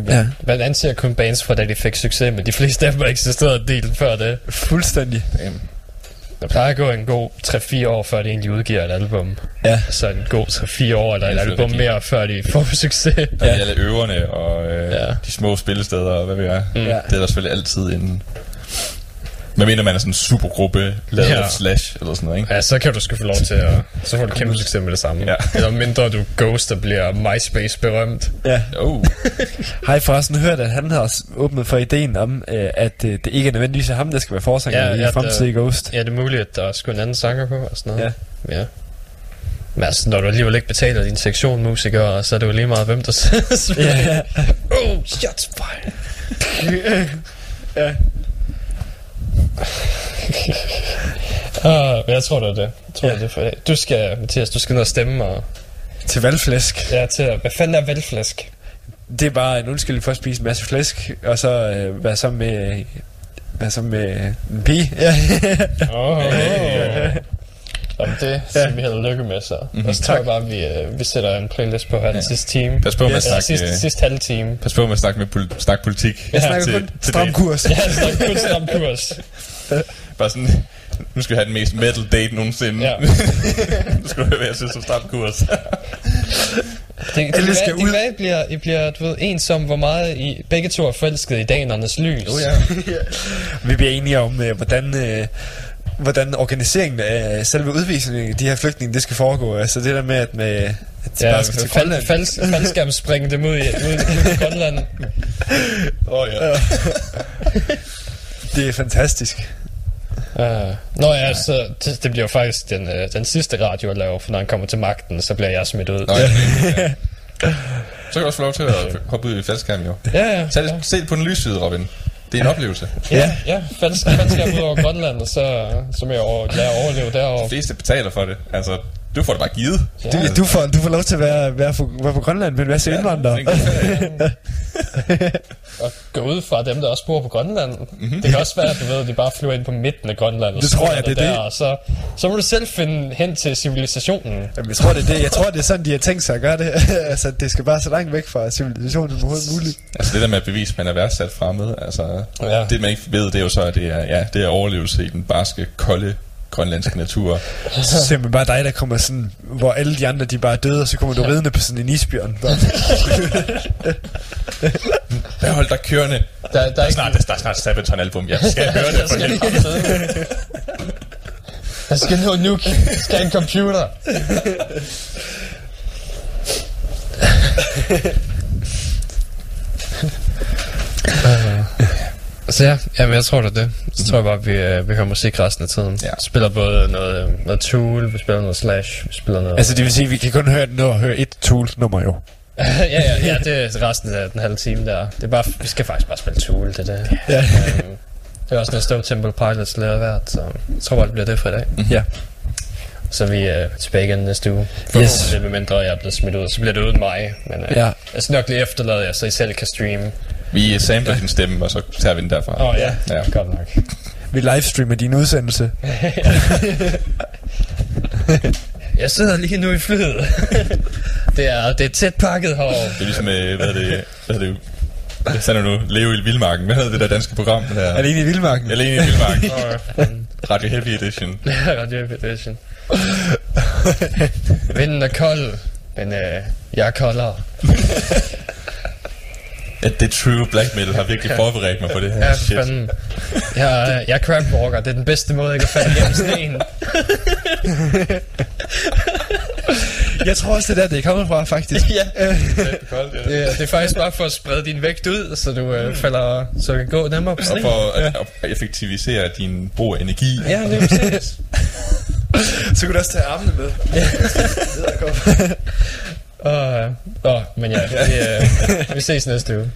Ja. Man anser kun bands for, da de fik succes, men de fleste af dem har eksisteret en del før det. Fuldstændig. Damn. Der plejer at gå en god 3-4 år, før de egentlig udgiver et album. Ja. Så en god 3-4 år eller et Det album mere, før de [laughs] får succes. Og ja. alle øverne og øh, Ja. de små spillesteder og hvad ved jeg. Mm. Ja. Det er der selvfølgelig altid inden. Men mener man er sådan en supergruppe, lavet Ja. Slash eller sådan noget, ikke? Ja, så kan du sgu få lov til at... Så får du kæmpe succes med det samme. Ja. Eller mindre du Ghost, der bliver MySpace berømt. Ja. Oh. [laughs] Har I forresten hørt, at han har åbnet for ideen om, øh, at øh, det ikke er nødvendigvis er ham, der skal være forsanger Ja, i ja, fremtidig Ghost? Ja, det er muligt, at der er sgu en anden sanger på og sådan noget. Ja. ja. Men altså, når du alligevel ikke betaler din sektion musikere, så er det jo lige meget, hvem der [laughs] spiller. Ja. Oh, shots fired. [laughs] ja. [laughs] Uh, jeg tror, det er det. Jeg tror, ja. det er for det. Du skal, Mathias, du skal ned og stemme og... Til valgflæsk. Ja, til at... Hvad fanden er valgflæsk? Det er bare en undskyldning for at spise en masse flæsk, og så øh, være sammen med, være sammen med en pige. [laughs] Ja. Åh, oh, Jamen, det siger vi held og lykke med, så. Mm-hmm. Og så tror jeg bare, at vi, øh, vi sætter en playlist på her den Ja. sidste time. Pas på med at Eller snakke, sidste, øh, sidste halve time. pas på med at snakke, med pol- snakke politik. Jeg snakker til- kun til stram kurs. Ja, er det kun stram kurs. [laughs] Bare sådan, nu skal vi have den mest metal date nogensinde. Ja. [laughs] nu skal du være som stram kurs. Det, det, det, skal skal det, ud. det, I bliver, I bliver, du ved, ensom, hvor meget I begge to er forelsket i danernes lys. Oh, ja. [laughs] Vi bliver enige om, øh, hvordan, øh, hvordan organiseringen af selve udvisningen af de her flygtninge, det skal foregå. Altså det der med, at, med, at de Ja, bare skal til fald, Grønland. fald, faldskærm springe dem ud i, ud i Grønland. [laughs] Åh, oh, ja. Det er fantastisk. Uh, nå ja, så det, det bliver jo faktisk den, øh, den sidste radio, jeg laver, for når han kommer til magten, så bliver jeg smidt ud. Nå, ja. ja. Så kan du også få lov til at hoppe ud i faldskærmen, jo. Ja, ja. Se, det, se det på den lysside, Robin. Det er en oplevelse. Ja, ja falsk, faldskærm ud over Grønland, og så, så må jeg over, lære at overleve De derovre. fleste betaler for det. Altså, du får det bare givet. Du, du, får, du får lov til at være, være, på, være på Grønland med en masse ja, indvandrere. er. [laughs] Og gå ud fra dem, der også bor på Grønland. Mm-hmm. Det kan også være, at du ved, at de bare flyver ind på midten af Grønland. Og Det så tror jeg, det er der, det. Og så, så må du selv finde hen til civilisationen. Jamen, jeg tror, det er det. Jeg tror, det er sådan, de har tænkt sig at gøre det. [laughs] altså, det skal bare så langt væk fra civilisationen som overhovedet muligt. Altså det der med at bevise, at man er værdsat fremmed, altså Ja. det man ikke ved, det er jo så, at det er, ja, det er overlevelse i den barske, kolde, grønlandske natur. [laughs] Så er det simpelthen bare dig, der kommer sådan, hvor alle de andre, de bare er døde, og så kommer du ridende på sådan en isbjørn. [laughs] Bare. Der hold dig kørende. Der, der, Der er snart, der er snart Sabaton album. Jeg skal høre det for helvede. [laughs] Der skal nå nuke. Der skal en computer. Øh, Så ja, jamen jeg tror det er det. Så tror jeg bare, at vi, øh, vi hører musik resten af tiden. Ja. Spiller både noget, øh, noget Tool, vi spiller noget Slash, vi spiller noget... Altså, det vil sige, at vi kan kun høre, nå, høre et Tool-nummer jo. [laughs] ja, ja, ja, det er resten af den halve time der. Det er bare, vi skal faktisk bare spille Tool, det er det. Ja. Øhm, det er også noget Stone Temple Pilots lærer hvert, så jeg tror bare, det bliver det for i dag. Ja. Så er vi øh, tilbage igen næste uge. Forhåbentlig med mindre jeg er blevet smidt ud. Så bliver det uden mig. Men øh, Ja. jeg skal nok lige efterlade jer, så I selv kan streame. Vi sampler din stemme, og så tager vi den derfra. Åh oh, ja, Ja. ja, godt nok. Vi livestreamer din udsendelse. [laughs] Jeg sidder lige nu i flyet. [laughs] det, er, det er tæt pakket hår. Det er ligesom, øh, hvad er det, hvad er det, hvad du nu? Leve i Vildmarken. Hvad hedder det der danske program? Det der? Alene i Vildmarken. Alene i Vildmarken. [laughs] Åh, Radio Heavy Edition. Radio Edition. Vinden er kold, men øh, jeg er koldere. At det true black metal har virkelig forberedt mig på det her Ja, shit. fanden. Jeg, er- jeg er crabwalker. Det er den bedste måde, jeg kan falde igennem sneen. [laughs] Jeg tror også, det er der, det er kommet fra, faktisk. ja. Koldt, ja. Det, er- det er faktisk bare for at sprede din vægt ud, så du øh, falder, så du kan gå nemmere på Og sneen. for at, at effektivisere din brug af energi. Ja, det er præcis. [laughs] Så kunne du også tage armene med. [laughs] Åh, åh, men ja, vi, øh, vi ses næste uge.